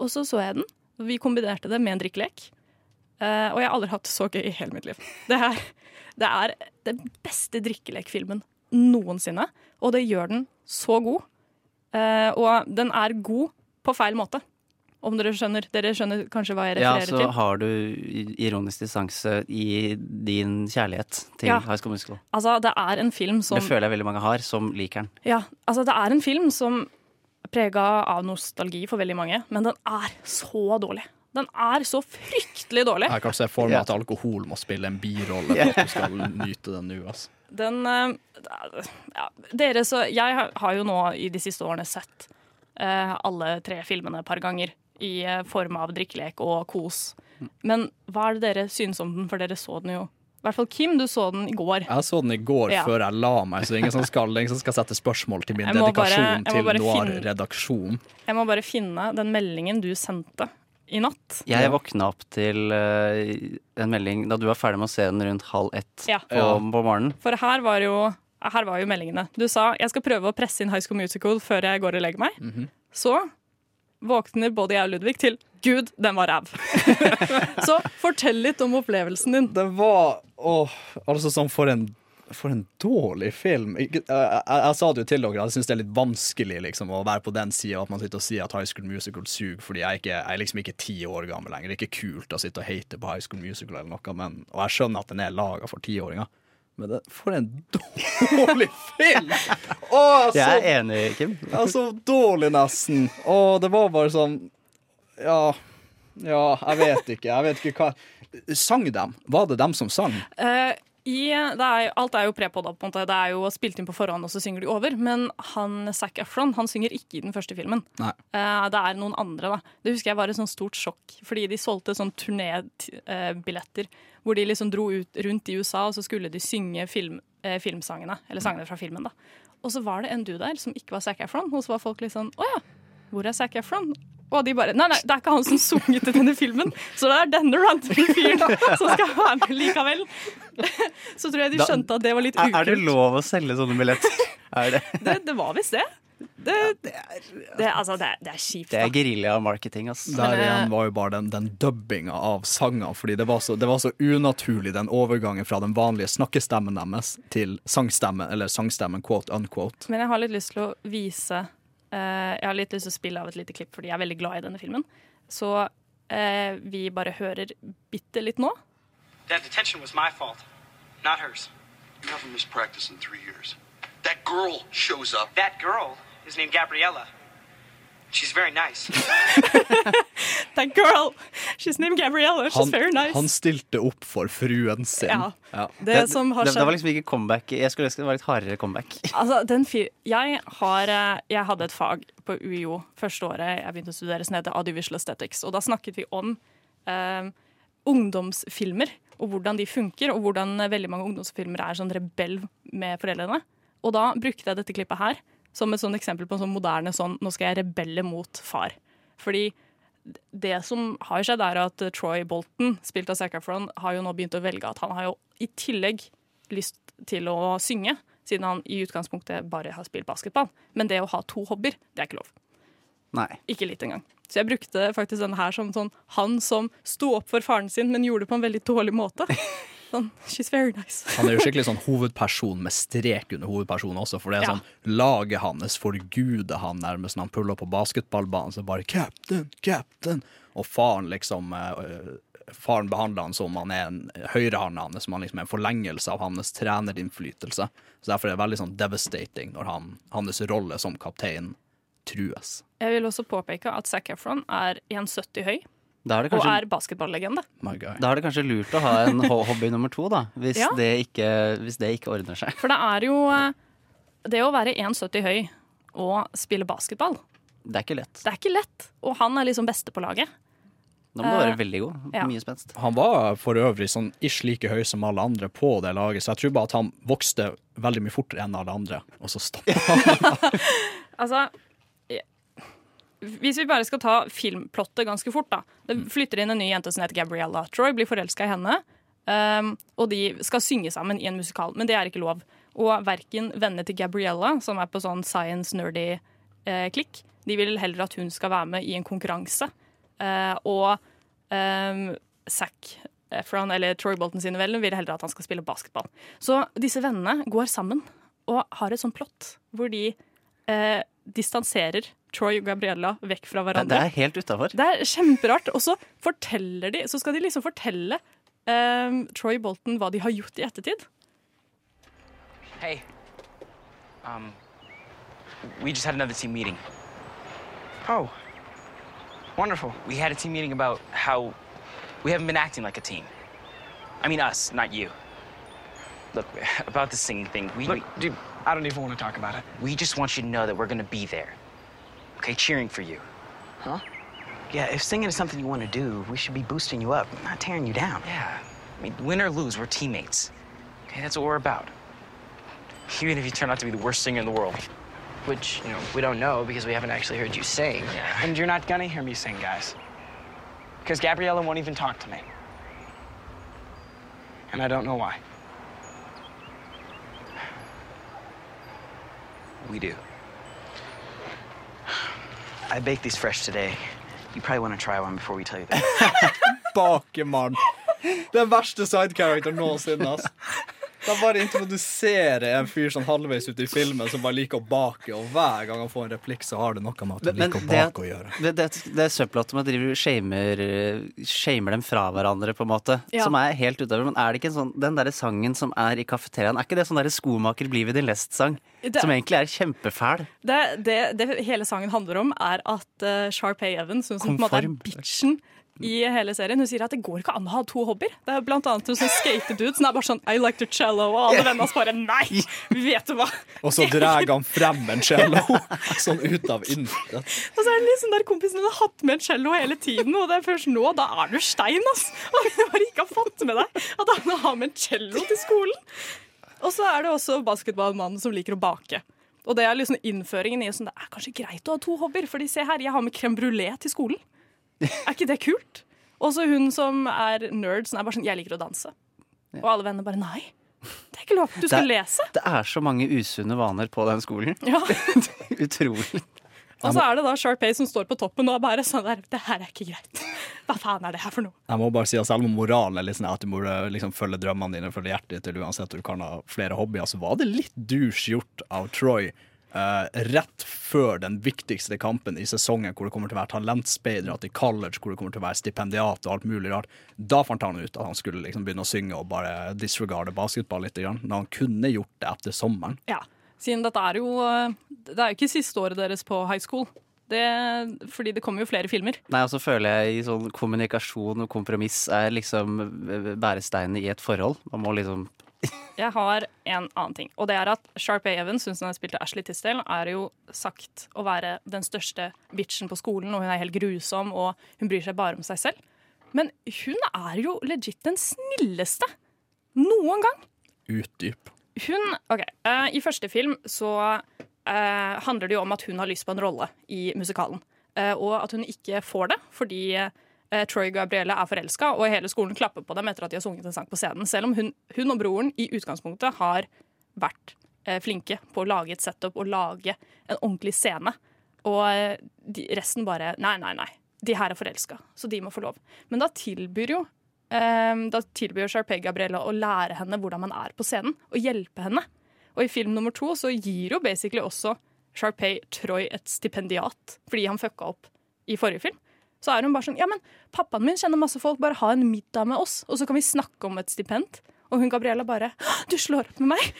Og så så jeg den. Vi kombinerte det med en drikkelek. Eh, og jeg har aldri hatt så gøy i hele mitt liv. Det er, det er den beste drikkelekfilmen noensinne. Og det gjør den så god. Eh, og den er god på feil måte. Om dere skjønner. Dere skjønner kanskje hva jeg refererer til? Ja, så til? har du ironisk distanse i din kjærlighet til Ja. High School Musical. Altså, det er en film som Det føler jeg veldig mange har, som liker den. Ja, altså det er en film som er prega av nostalgi for veldig mange, men den er så dårlig. Den er så fryktelig dårlig. Jeg kan se for meg at alkohol må spille en birolle (laughs) for at du skal nyte den nå. Altså. Den eh, ja, Dere så Jeg har- jo nå i de siste årene sett eh, alle tre filmene et par ganger i eh, form av drikkelek og kos. Men hva er det dere syns om den, for dere så den jo I hvert fall Kim, du så den i går. Jeg så den i går Ja. før jeg la meg, så det er ingen som skal, ingen som skal sette spørsmål til min dedikasjon bare- til Noir-redaksjon. Jeg må bare finne den meldingen du sendte i natt. Jeg våkna opp til uh, en melding da du var ferdig med å se den rundt halv ett Ja. på, på morgenen. For her var jo her var jo meldingene. Du sa jeg skal prøve å presse inn High School Musical før jeg går og legger meg. Mhm. Så våkner både jeg og Ludvig til Gud, den var ræv. (laughs) så fortell litt om opplevelsen din. Det var Åh, altså sånn for en for en dårlig film. Jeg, jeg, jeg sa det jo til dere, jeg syns det er litt vanskelig liksom, å være på den sida at man sitter og sier at High School Musical suger, fordi jeg, er ikke, jeg er liksom ikke ti år gammel lenger. Det er ikke kult å sitte og hate på High School Musical eller noe, men, og jeg skjønner at den er laga for tiåringer. Men det, for en dårlig (laughs) film! Å, så, Jeg er enig, Kim. ja, så dårlig, nesten. Og det var bare sånn Ja, ja, jeg vet ikke. Jeg vet ikke hva Sang dem? Var det dem som sang? Eh, i, det er, alt er jo prepodda, på en måte. Det er jo spilt inn på forhånd, og så synger de over. Men han Zac Efron han synger ikke i den første filmen. Nei. Eh, det er noen andre, da. Det husker jeg var et sånt stort sjokk, fordi de solgte sånn turnébilletter hvor de liksom dro ut rundt i USA, og så skulle de synge film, eh, filmsangene, eller sangene fra filmen, da. Og så var det en du der som ikke var Zac Efron, og så var folk litt sånn Å ja, hvor er Zac Efron? Og de bare Nei, nei, det er ikke han som sunget i denne filmen, så det er denne random fyren som skal være med likevel. (laughs) Så tror jeg de Da- skjønte at det var litt Er, ukult. er det lov å selge sånne billetter? (laughs) Er det, Det, det var visst det. Det, det, altså, det, er- det er kjipt, det er geriljamarketing. Der eh, igjen var jo bare den, den dubbinga av sanger. fordi det var, så, det var så unaturlig, den overgangen fra den vanlige snakkestemmen deres til sangstemmen, eller sangstemmen quote unquote. Men jeg har litt lyst til å vise uh, Jeg har litt lyst til å spille av et lite klipp fordi jeg er veldig glad i denne filmen. Så uh, vi bare hører bitte litt nå. That detention was my fault, not hers. You haven't missed practice in three years. That girl shows up. That girl is named Gabriella. She's very nice. (laughs) That girl! She's named Gabriella. She's Han, very nice. han stilte opp for fruen sin. Ja. Det som har det, det var liksom ikke comeback. Jeg skulle ønske det var litt hardere comeback. (laughs) Altså, den fi jeg, har, eh, jeg hadde et fag på UiO første året jeg begynte å studere som heter Audiovisual Aesthetics. Og da snakket vi om eh, ungdomsfilmer og hvordan de funker, og hvordan eh, veldig mange ungdomsfilmer er sånn rebell med foreldrene. Og da brukte jeg dette klippet her som et sånn eksempel på en sånn moderne sånn nå skal jeg rebelle mot far. Fordi det som har skjedd, er at Troy Bolton, spilt av Zac Efron, har jo nå begynt å velge at han har jo i tillegg lyst til å synge, siden han i utgangspunktet bare har spilt basketball. Men det å ha to hobbyer, det er ikke lov. Nei. Ikke litt engang. Så jeg brukte faktisk denne her som sånn han som sto opp for faren sin, men gjorde det på en veldig dårlig måte. (laughs) Sånn, she's very nice. Han er jo skikkelig sånn hovedperson med strek under hovedpersonen også, for det er Ja. sånn laget hans forguder han nærmest når han puller på basketballbanen, så bare 'captain, captain', og faren liksom eh, Faren behandler han som han er en høyrehånda hans, som han liksom er en forlengelse av hans trenerinnflytelse. Så derfor er det veldig sånn devastating når han, hans rolle som kaptein trues. Jeg vil også påpeke at Zac Efron er 1,70 høy er det og er basketballegende. da er det kanskje lurt å ha en hobby nummer to, da. Hvis, Ja. det, ikke, hvis det ikke ordner seg. For det er jo eh, Det å være 1,70 høy og spille basketball, Det er ikke lett. det er ikke lett. Og han er liksom beste på laget. Da må du Eh, være veldig god. ja. Mye spenst. Han var for øvrig sånn ish like høy som alle andre på det laget, så jeg tror bare at han vokste veldig mye fortere enn alle andre, og så stoppa han. (laughs) Altså eh, Hvis vi bare skal ta filmplottet ganske fort, da. Det flytter inn en ny jente som heter Gabriella. Troy blir forelska i henne, um, og de skal synge sammen i en musikal. Men det er ikke lov. Og verken vennene til Gabriella, som er på sånn science-nerdy eh, klikk, de vil heller at hun skal være med i en konkurranse. Eh, og um, Zac Efron, eller Troy Bolton sine venner, vil heller at han skal spille basketball. Så disse vennene går sammen og har et sånt plott hvor de eh, distanserer Troy og Gabriella vekk fra hverandre. det er helt utafor. Det er kjemperart. Og så forteller de Så skal de liksom fortelle um, Troy Bolton hva de har gjort i ettertid. Hey. Um, we just had another team meeting. Oh, wonderful. We had a team meeting about how we haven't been acting like a team. I mean, us, not you. Look, about the singing thing, we, Look, dude, I don't even want to talk about it. we just want you to know that we're gonna be there. Okay, cheering for you. Huh? Yeah, if singing is something you want to do, we should be boosting you up, not tearing you down. Yeah. I mean, win or lose, we're teammates. Okay, that's what we're about. Even if you turn out to be the worst singer in the world. Which, you know, we don't know because we haven't actually heard you sing. Yeah. And you're not gonna hear me sing, guys. Because Gabriella won't even talk to me. And I don't know why. We do. I baked these fresh today. You probably want to try one before we tell you that. (laughs) Bakemann. Den verste sidecharacteren noensinne. ass. De bare introduserer en fyr sånn halvveis ute i filmen som bare liker å bake, og hver gang han får en replikk, så har det noe med at han Men liker å bake å gjøre. det, det, det er med at man driver shamer, shamer dem fra hverandre, på en måte, Ja. som er helt utover. Men er det ikke en sånn, den derre sangen som er i kafeteriaen, er ikke det sånn derre skomaker blir ved din lest-sang? Det- Som egentlig er kjempefæl. Det, det, det hele sangen handler om, er at uh, Sharpay Evans, hun som på en måte er bitchen i hele serien, hun sier at det går ikke an å ha to hobbyer. Det er blant annet en sånn skatedude som er bare sånn I like to cello, og alle vennene hans bare nei, vet du hva. Og så drar han frem en cello, (laughs) sånn ut av intet. Og så er det liksom der kompisen din har hatt med en cello hele tiden, og det er først nå, da er du stein, ass. Og du bare ikke har fått med deg at han har med en cello til skolen. Og så er det også basketballmannen som liker å bake. Og det er liksom innføringen i sånn, det er kanskje greit å ha to hobbyer, fordi se her, jeg har med crème brulé til skolen. Er ikke det kult? Og så hun som er nerd, som er bare sånn, jeg liker å danse. Og alle vennene bare, nei, det er ikke lov, du skal Det- lese. Det er så mange usunne vaner på den skolen. (laughs) Ja. (laughs) Utrolig. Og så er det da Sharpay som står på toppen og er bare sånn der, det her er ikke greit. Hva faen er det her for noe? Jeg må bare si at Selv om moralen er litt sånn at du må liksom følge drømmene dine følge hjertet ditt, eller uansett du kan ha flere hobbyer, så var det litt douche gjort av Troy eh, rett før den viktigste kampen i sesongen, hvor det kommer til å være talentspeidere til college, hvor det kommer til å være stipendiat og alt mulig rart. Da fant han ut at han skulle liksom begynne å synge og bare disregarde basketball litt, grann, når han kunne gjort det etter sommeren. Ja, siden dette er jo Det er jo ikke siste året deres på high school. Det, fordi det kommer jo flere filmer. Nei, og så føler jeg i sånn kommunikasjon og kompromiss er liksom bæresteinene i et forhold. Man må liksom Jeg har en annen ting. Og det er at Sharpay Evans, hun som spilte Ashley Tisdale, er jo sagt å være den største bitchen på skolen, og hun er helt grusom, og hun bryr seg bare om seg selv. Men hun er jo legit den snilleste noen gang. Utdyp. Hun, ok, Uh, I første film så uh, handler det jo om at hun har lyst på en rolle i musikalen. Uh, og at hun ikke får det fordi Troy Gabrielle er forelska, og hele skolen klapper på dem etter at de har sunget en sang på scenen. Selv om hun, hun og broren i utgangspunktet har vært eh, flinke på å lage et setup og lage en ordentlig scene. Og eh, de, resten bare Nei, nei, nei. De her er forelska, så de må få lov. Men da tilbyr jo eh, Da tilbyr Sharpay Gabrielle å lære henne hvordan man er på scenen, og hjelpe henne. Og i film nummer to så gir jo basically også Sharpay Troy et stipendiat fordi han fucka opp i forrige film. Så er hun bare sånn Ja, men pappaen min kjenner masse folk, bare ha en middag med oss, og så kan vi snakke om et stipend. Og hun Gabriella bare Du slår opp med meg!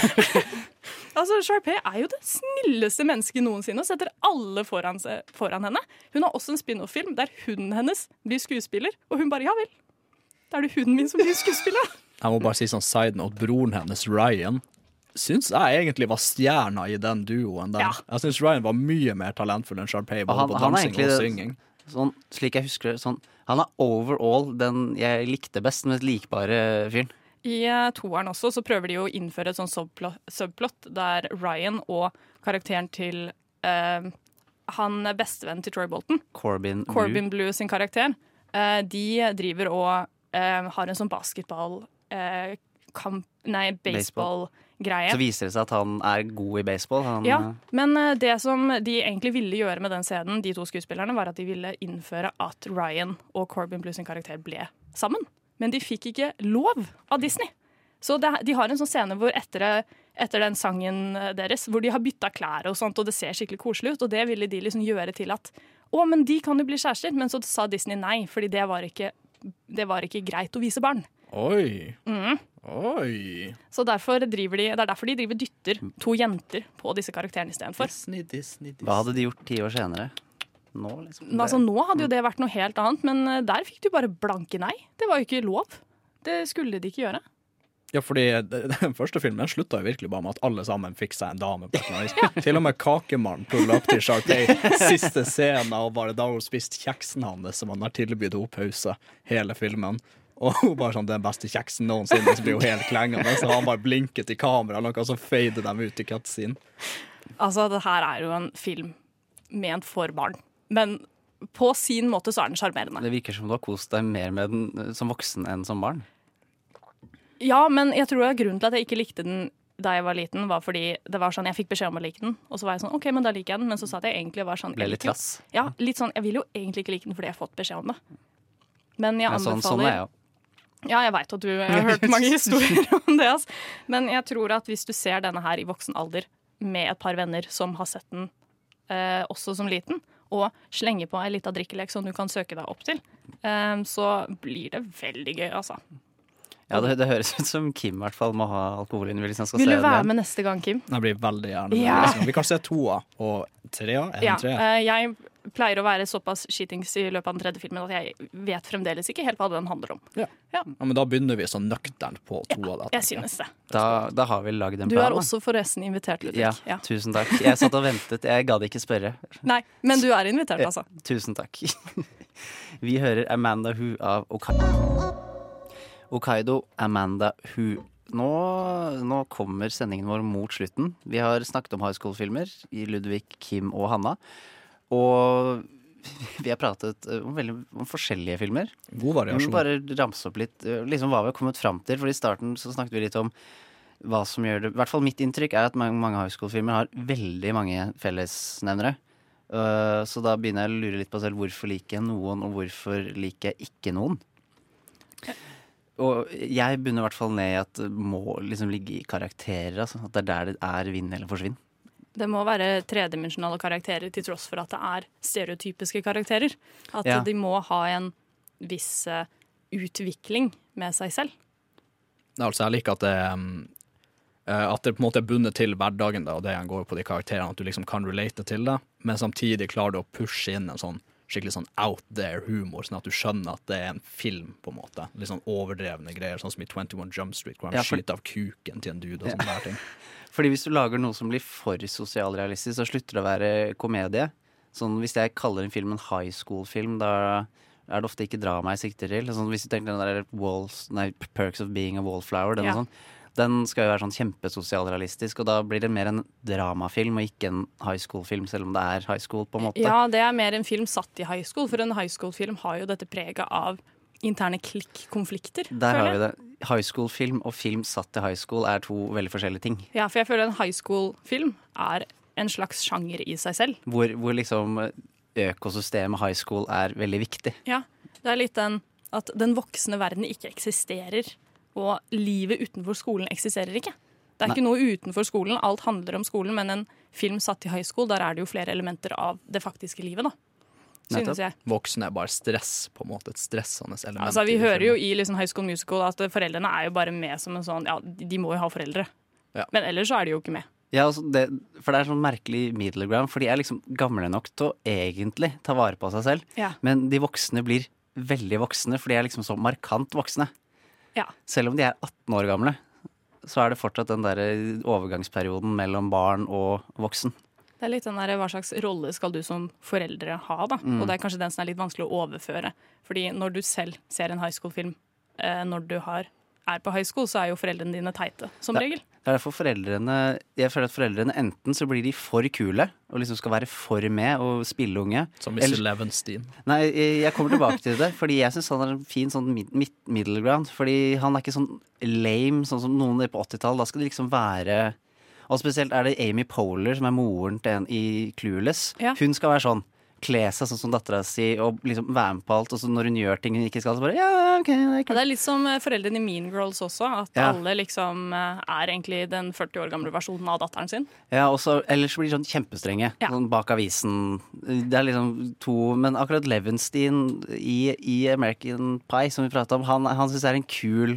(laughs) altså, Sharpay er jo det snilleste mennesket noensinne og setter alle foran, seg, foran henne. Hun har også en spin-off-film der hunden hennes blir skuespiller, og hun bare ja vel. Da er det hunden min som blir skuespiller. (laughs) Jeg må bare si sånn side note, broren hennes, Ryan, syns jeg egentlig var stjerna i den duoen. Der. Ja. Jeg syns Ryan var mye mer talentfull enn Sharpay, både han, på dansing og det- synging. Sånn, slik jeg husker det, sånn, Han er overall den jeg likte best, mest likbare fyren. I eh, toeren også så prøver de å innføre et sånn subplot, subplot der Ryan og karakteren til eh, han er bestevennen til Troy Bolton, Corbin, Corbin Blue. Blue sin karakter, eh, de driver og eh, har en sånn basketball eh, kamp, Nei, baseball-greie. Så viser det seg at han er god i baseball. Han, Ja, men eh, det som de egentlig ville gjøre med den scenen, de to skuespillerne, var at de ville innføre at Ryan og Corbin Blue sin karakter ble sammen. Men de fikk ikke lov av Disney. Så det, de har en sånn scene hvor etter, etter den sangen deres, hvor de har bytta klær og sånt, og det ser skikkelig koselig ut, og det ville de liksom gjøre til at å, men de kan jo bli kjærester. Men så sa Disney nei, fordi det var ikke, det var ikke greit å vise barn. Oi. Mm. Oi. Så derfor driver de, det er derfor de driver dytter to jenter på disse karakterene istedenfor. Disney, Disney, Disney. Hva hadde de gjort ti år senere? Nå, liksom. Altså, nå hadde jo det vært noe helt annet, men eh, der fikk du bare blanke nei. Det var jo ikke lov. Det skulle de ikke gjøre. Ja, fordi (laughs) Den første filmen slutta jo virkelig bare med at alle sammen fikk seg en dame. på vis. Til og med Kakemannen pulla opp til Sharpay siste scenen, og bare da hun spist kjeksen hans som han har tilbudt henne pause hele filmen. Og hun bare sånn, den beste kjeksen noensinne, så blir hun helt klengende. Så han bare blinket i kamera, og så fader dem ut i cutscene. Altså, det her er jo en film ment for barn. Men på sin måte så er den sjarmerende. Det virker som du har kost deg mer med den eh, som voksen enn som barn. Ja, men jeg tror grunnen til at jeg ikke likte den da jeg var liten, var fordi det var sånn, jeg fikk beskjed om å like den, og så var jeg sånn OK, men da liker jeg den. Men så sa jeg egentlig jeg var sånn Ble litt trass. Ja, litt sånn, jeg vil jo egentlig ikke like den fordi jeg har fått beskjed om det. Men jeg Ja, sånn, sånn er anbefaler jeg òg. Ja, jeg veit at du har hørt mange (laughs) historier om det. Altså. Men jeg tror at hvis du ser denne her i voksen alder med et par venner som har sett den eh, også som liten, og slenger på ei lita drikkelek som du kan søke deg opp til, eh, så blir det veldig gøy, altså. Ja, det, det høres ut som Kim i hvert fall må ha alkohol hvis han skal Vil du være med neste gang, Kim? Jeg blir veldig gjerne. Ja. Vi kan se toa og trea. Ja, tre? eh, jeg pleier å være såpass skitings i løpet av den tredje filmen at jeg vet fremdeles ikke helt hva den handler om. Ja. men da begynner vi sånn nøkternt på to ja, av det. Jeg synes det. Da, da har vi lagd en Du plan. er også forresten invitert, Ludvig. ja, Ja. tusen takk. Jeg satt og ventet. Jeg gadd ikke spørre. Nei, men du er invitert, altså. Ja, tusen takk. (laughs) Vi hører Amanda Who av Okaido. Okaido, Amanda Who. Nå, nå kommer sendingen vår mot slutten. Vi har snakket om high school-filmer i Ludvig, Kim og Hanna. Og vi har pratet eh, om, veldig, om forskjellige filmer. God variasjon. Må bare ramse opp litt eh, liksom hva vi har kommet fram til. For i starten så snakket vi litt om hva som gjør det I hvert fall mitt inntrykk er at mange, mange high school-filmer har veldig mange fellesnevnere. Eh, så da begynner jeg å lure litt på selv hvorfor liker jeg noen, og hvorfor liker jeg ikke noen. Og jeg bunner i hvert fall ned i at det må liksom ligge i karakterer. Altså. At det er der det er vinn eller forsvinn. Det må være tredimensjonale karakterer til tross for at det er stereotypiske karakterer. At Ja. de må ha en viss eh, utvikling med seg selv. Altså, jeg liker at det um, eh, At det på en måte er bundet til hverdagen, da, og det går på de karakterene, at du liksom kan relate til det, men samtidig klarer du å pushe inn en sånn skikkelig sånn out there humor, sånn at du skjønner at det er en film, på en måte. Litt sånn overdrevne greier, sånn som i 21 Jump Street, hvor han Ja, for- skyter av kuken til en dude og Ja. sånne der ting. (laughs) Fordi hvis du lager noe som blir for sosialrealistisk, så slutter det å være komedie. Sånn, hvis jeg kaller en film en high school-film, da er det ofte ikke drama jeg sikter til. Sånn, hvis du tenker den der Walls, nei, Perks of Being a Wallflower, den Ja. og sånn. Den skal jo være sånn kjempesosialrealistisk, og da blir det mer en dramafilm og ikke en high school-film, selv om det er high school, på en måte. Ja, det er mer en film satt i high school, for en high school-film har jo dette preget av interne klikk-konflikter. Der har vi det. High school-film og film satt i high school er to veldig forskjellige ting. Ja, for jeg føler en high school-film er en slags sjanger i seg selv. Hvor, hvor liksom økosystemet high school er veldig viktig. Ja, det er litt den at den voksne verden ikke eksisterer, og livet utenfor skolen eksisterer ikke. Det er Nei. ikke noe utenfor skolen, alt handler om skolen, men en film satt i high school, der er det jo flere elementer av det faktiske livet, da. Synes jeg. Voksne er bare stress, på en måte. Et stressende element. Altså, vi hører jo i liksom High School Musical at foreldrene er jo bare med som en sånn Ja, de må jo ha foreldre. Ja. Men ellers så er de jo ikke med. Ja, altså det, for det er sånn merkelig middle ground, for de er liksom gamle nok til å egentlig ta vare på seg selv. Ja. Men de voksne blir veldig voksne, for de er liksom så markant voksne. Ja. Selv om de er 18 år gamle, så er det fortsatt den der overgangsperioden mellom barn og voksen. Det er litt den der, Hva slags rolle skal du som foreldre ha? da? Mm. Og det er kanskje den som er litt vanskelig å overføre. Fordi når du selv ser en high school-film eh, når du har, er på high school, så er jo foreldrene dine teite, som Det- regel. Det er derfor foreldrene Jeg føler at foreldrene enten så blir de for kule og liksom skal være for med og spille unge. Som Mr. Levenstein. Nei, jeg kommer tilbake til det, fordi jeg syns han er en fin sånn mid mid middle ground. Fordi han er ikke sånn lame, sånn som noen på 80-tall. Da skal de liksom være Og spesielt er det Amy Poehler, som er moren til en i Clueless. Ja. Hun skal være sånn. Kle seg sånn som dattera si og liksom være med på alt. Og så når hun gjør ting hun ikke skal, så bare ja, ok, det er Ja, det er litt som eh, foreldrene i Mean Girls også. At Ja. alle liksom eh, er egentlig den 40 år gamle versjonen av datteren sin. Ja, og så ellers blir de sånn kjempestrenge. Sånn bak avisen. Det er liksom to Men akkurat Levenstein i, i American Pie, som vi prata om, han, han syns er en kul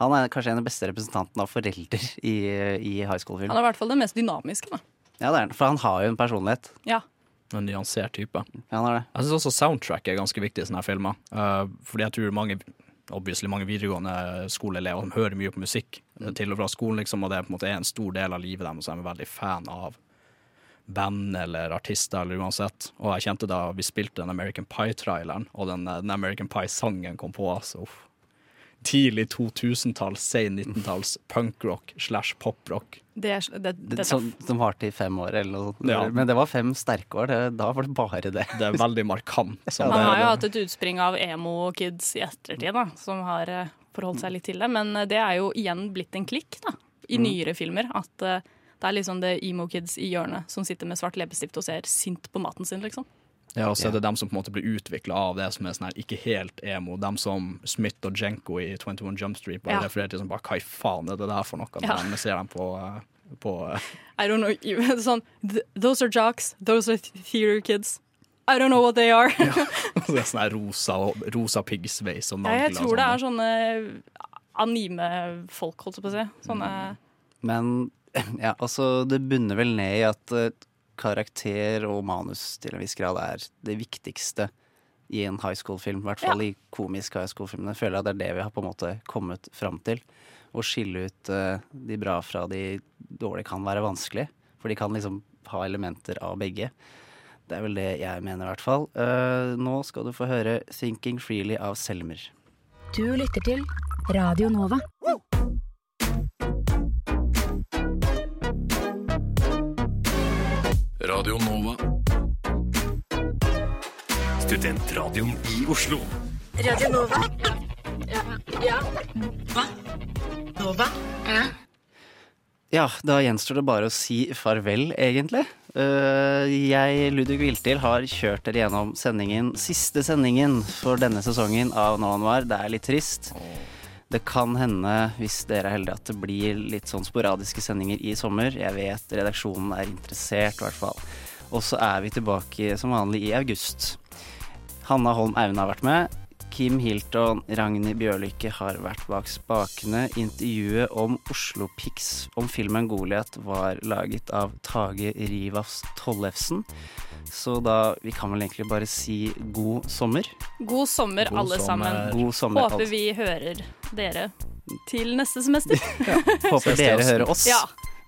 Han er kanskje en av de beste representantene av foreldre i, i high school-film. Han er i hvert fall den mest dynamiske. da. Ja, det er han. For han har jo en personlighet. Ja. En nyansert type. Ja, han er det. Jeg syns også soundtrack er ganske viktig i sånne her filmer. Uh, fordi jeg tror mange obviously mange videregående skoleelever som hører mye på musikk mm. til og fra skolen, liksom, og det er på en måte en stor del av livet deres, og de er veldig fan av band eller artister eller uansett. Og jeg kjente da vi spilte den American Pie-traileren, og den, den American Pie-sangen kom på, altså uff. Tidlig 2000-talls, sein 19-talls punkrock slash poprock. Det, det, det, som, som varte i fem år eller noe. Ja. Men det var fem sterke år. Det, da var det bare det. Det er veldig markant. (laughs) Man det- har jo hatt et utspring av emo-kids i ettertid, da, som har eh, forholdt seg litt til det. Men eh, det er jo igjen blitt en klikk da, i Mm. nyere filmer. At eh, det er liksom det emo-kids i hjørnet som sitter med svart leppestift og ser sint på maten sin, liksom. Ja, og så er det dem som på en måte blir utvikla av det som er sånn her ikke helt emo. Dem som Smith og Jenko i 21 Jump Street bare Ja. refererer til som bare hva i faen er det der for noe? Ja. Når jeg ser dem på, på I don't know, (laughs) sånn, "Th- Those are jocks, those are theater kids. I don't know what they are. Ja, (laughs) det er sånn her rosa, rosa piggsveis og jeg tror det er sånn. sånne anime-folk, holdt jeg på å si. Sånne Men (laughs) ja, altså det bunner vel ned i at eh, karakter og manus til en viss grad er det viktigste i en high school-film. I hvert fall i komisk high school-filmene. Jeg føler at det er det vi har på en måte kommet fram til. Å skille ut uh, de bra fra de dårlige kan være vanskelig. For de kan liksom ha elementer av begge. Det er vel det jeg mener, i hvert fall. Uh, nå skal du få høre 'Thinking Freely' av Selmer. Du lytter til Radio Nova. Radio Nova. Studentradioen i Oslo. Radio Nova. Ja. ja. Hva? Nova? Ja. Ja, da gjenstår det bare å si farvel, egentlig. Eh, jeg, Ludvig Viltil, har kjørt dere gjennom sendingen, siste sendingen for denne sesongen av Nå Anwar. Det er litt trist. Det kan hende, hvis dere er heldige, at det blir litt sånn sporadiske sendinger i sommer. Jeg vet redaksjonen er interessert, i hvert fall. Og så er vi tilbake som vanlig i august. Hanna Holm Aune har vært med. Kim Hilton, Ragnhild Bjørlykke har vært bak spakene. Intervjuet om Oslo Pix om filmen Goliat var laget av Tage Rivas Tollefsen. Så da Vi kan vel egentlig bare si god sommer. God sommer, God alle sommer. sammen. God sommer, Håper alt. vi hører dere til neste semester. (laughs) ja, Håper dere hører oss. Ja,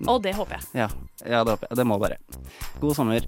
og det håper jeg. Ja, ja det håper jeg. Det må bare. God sommer.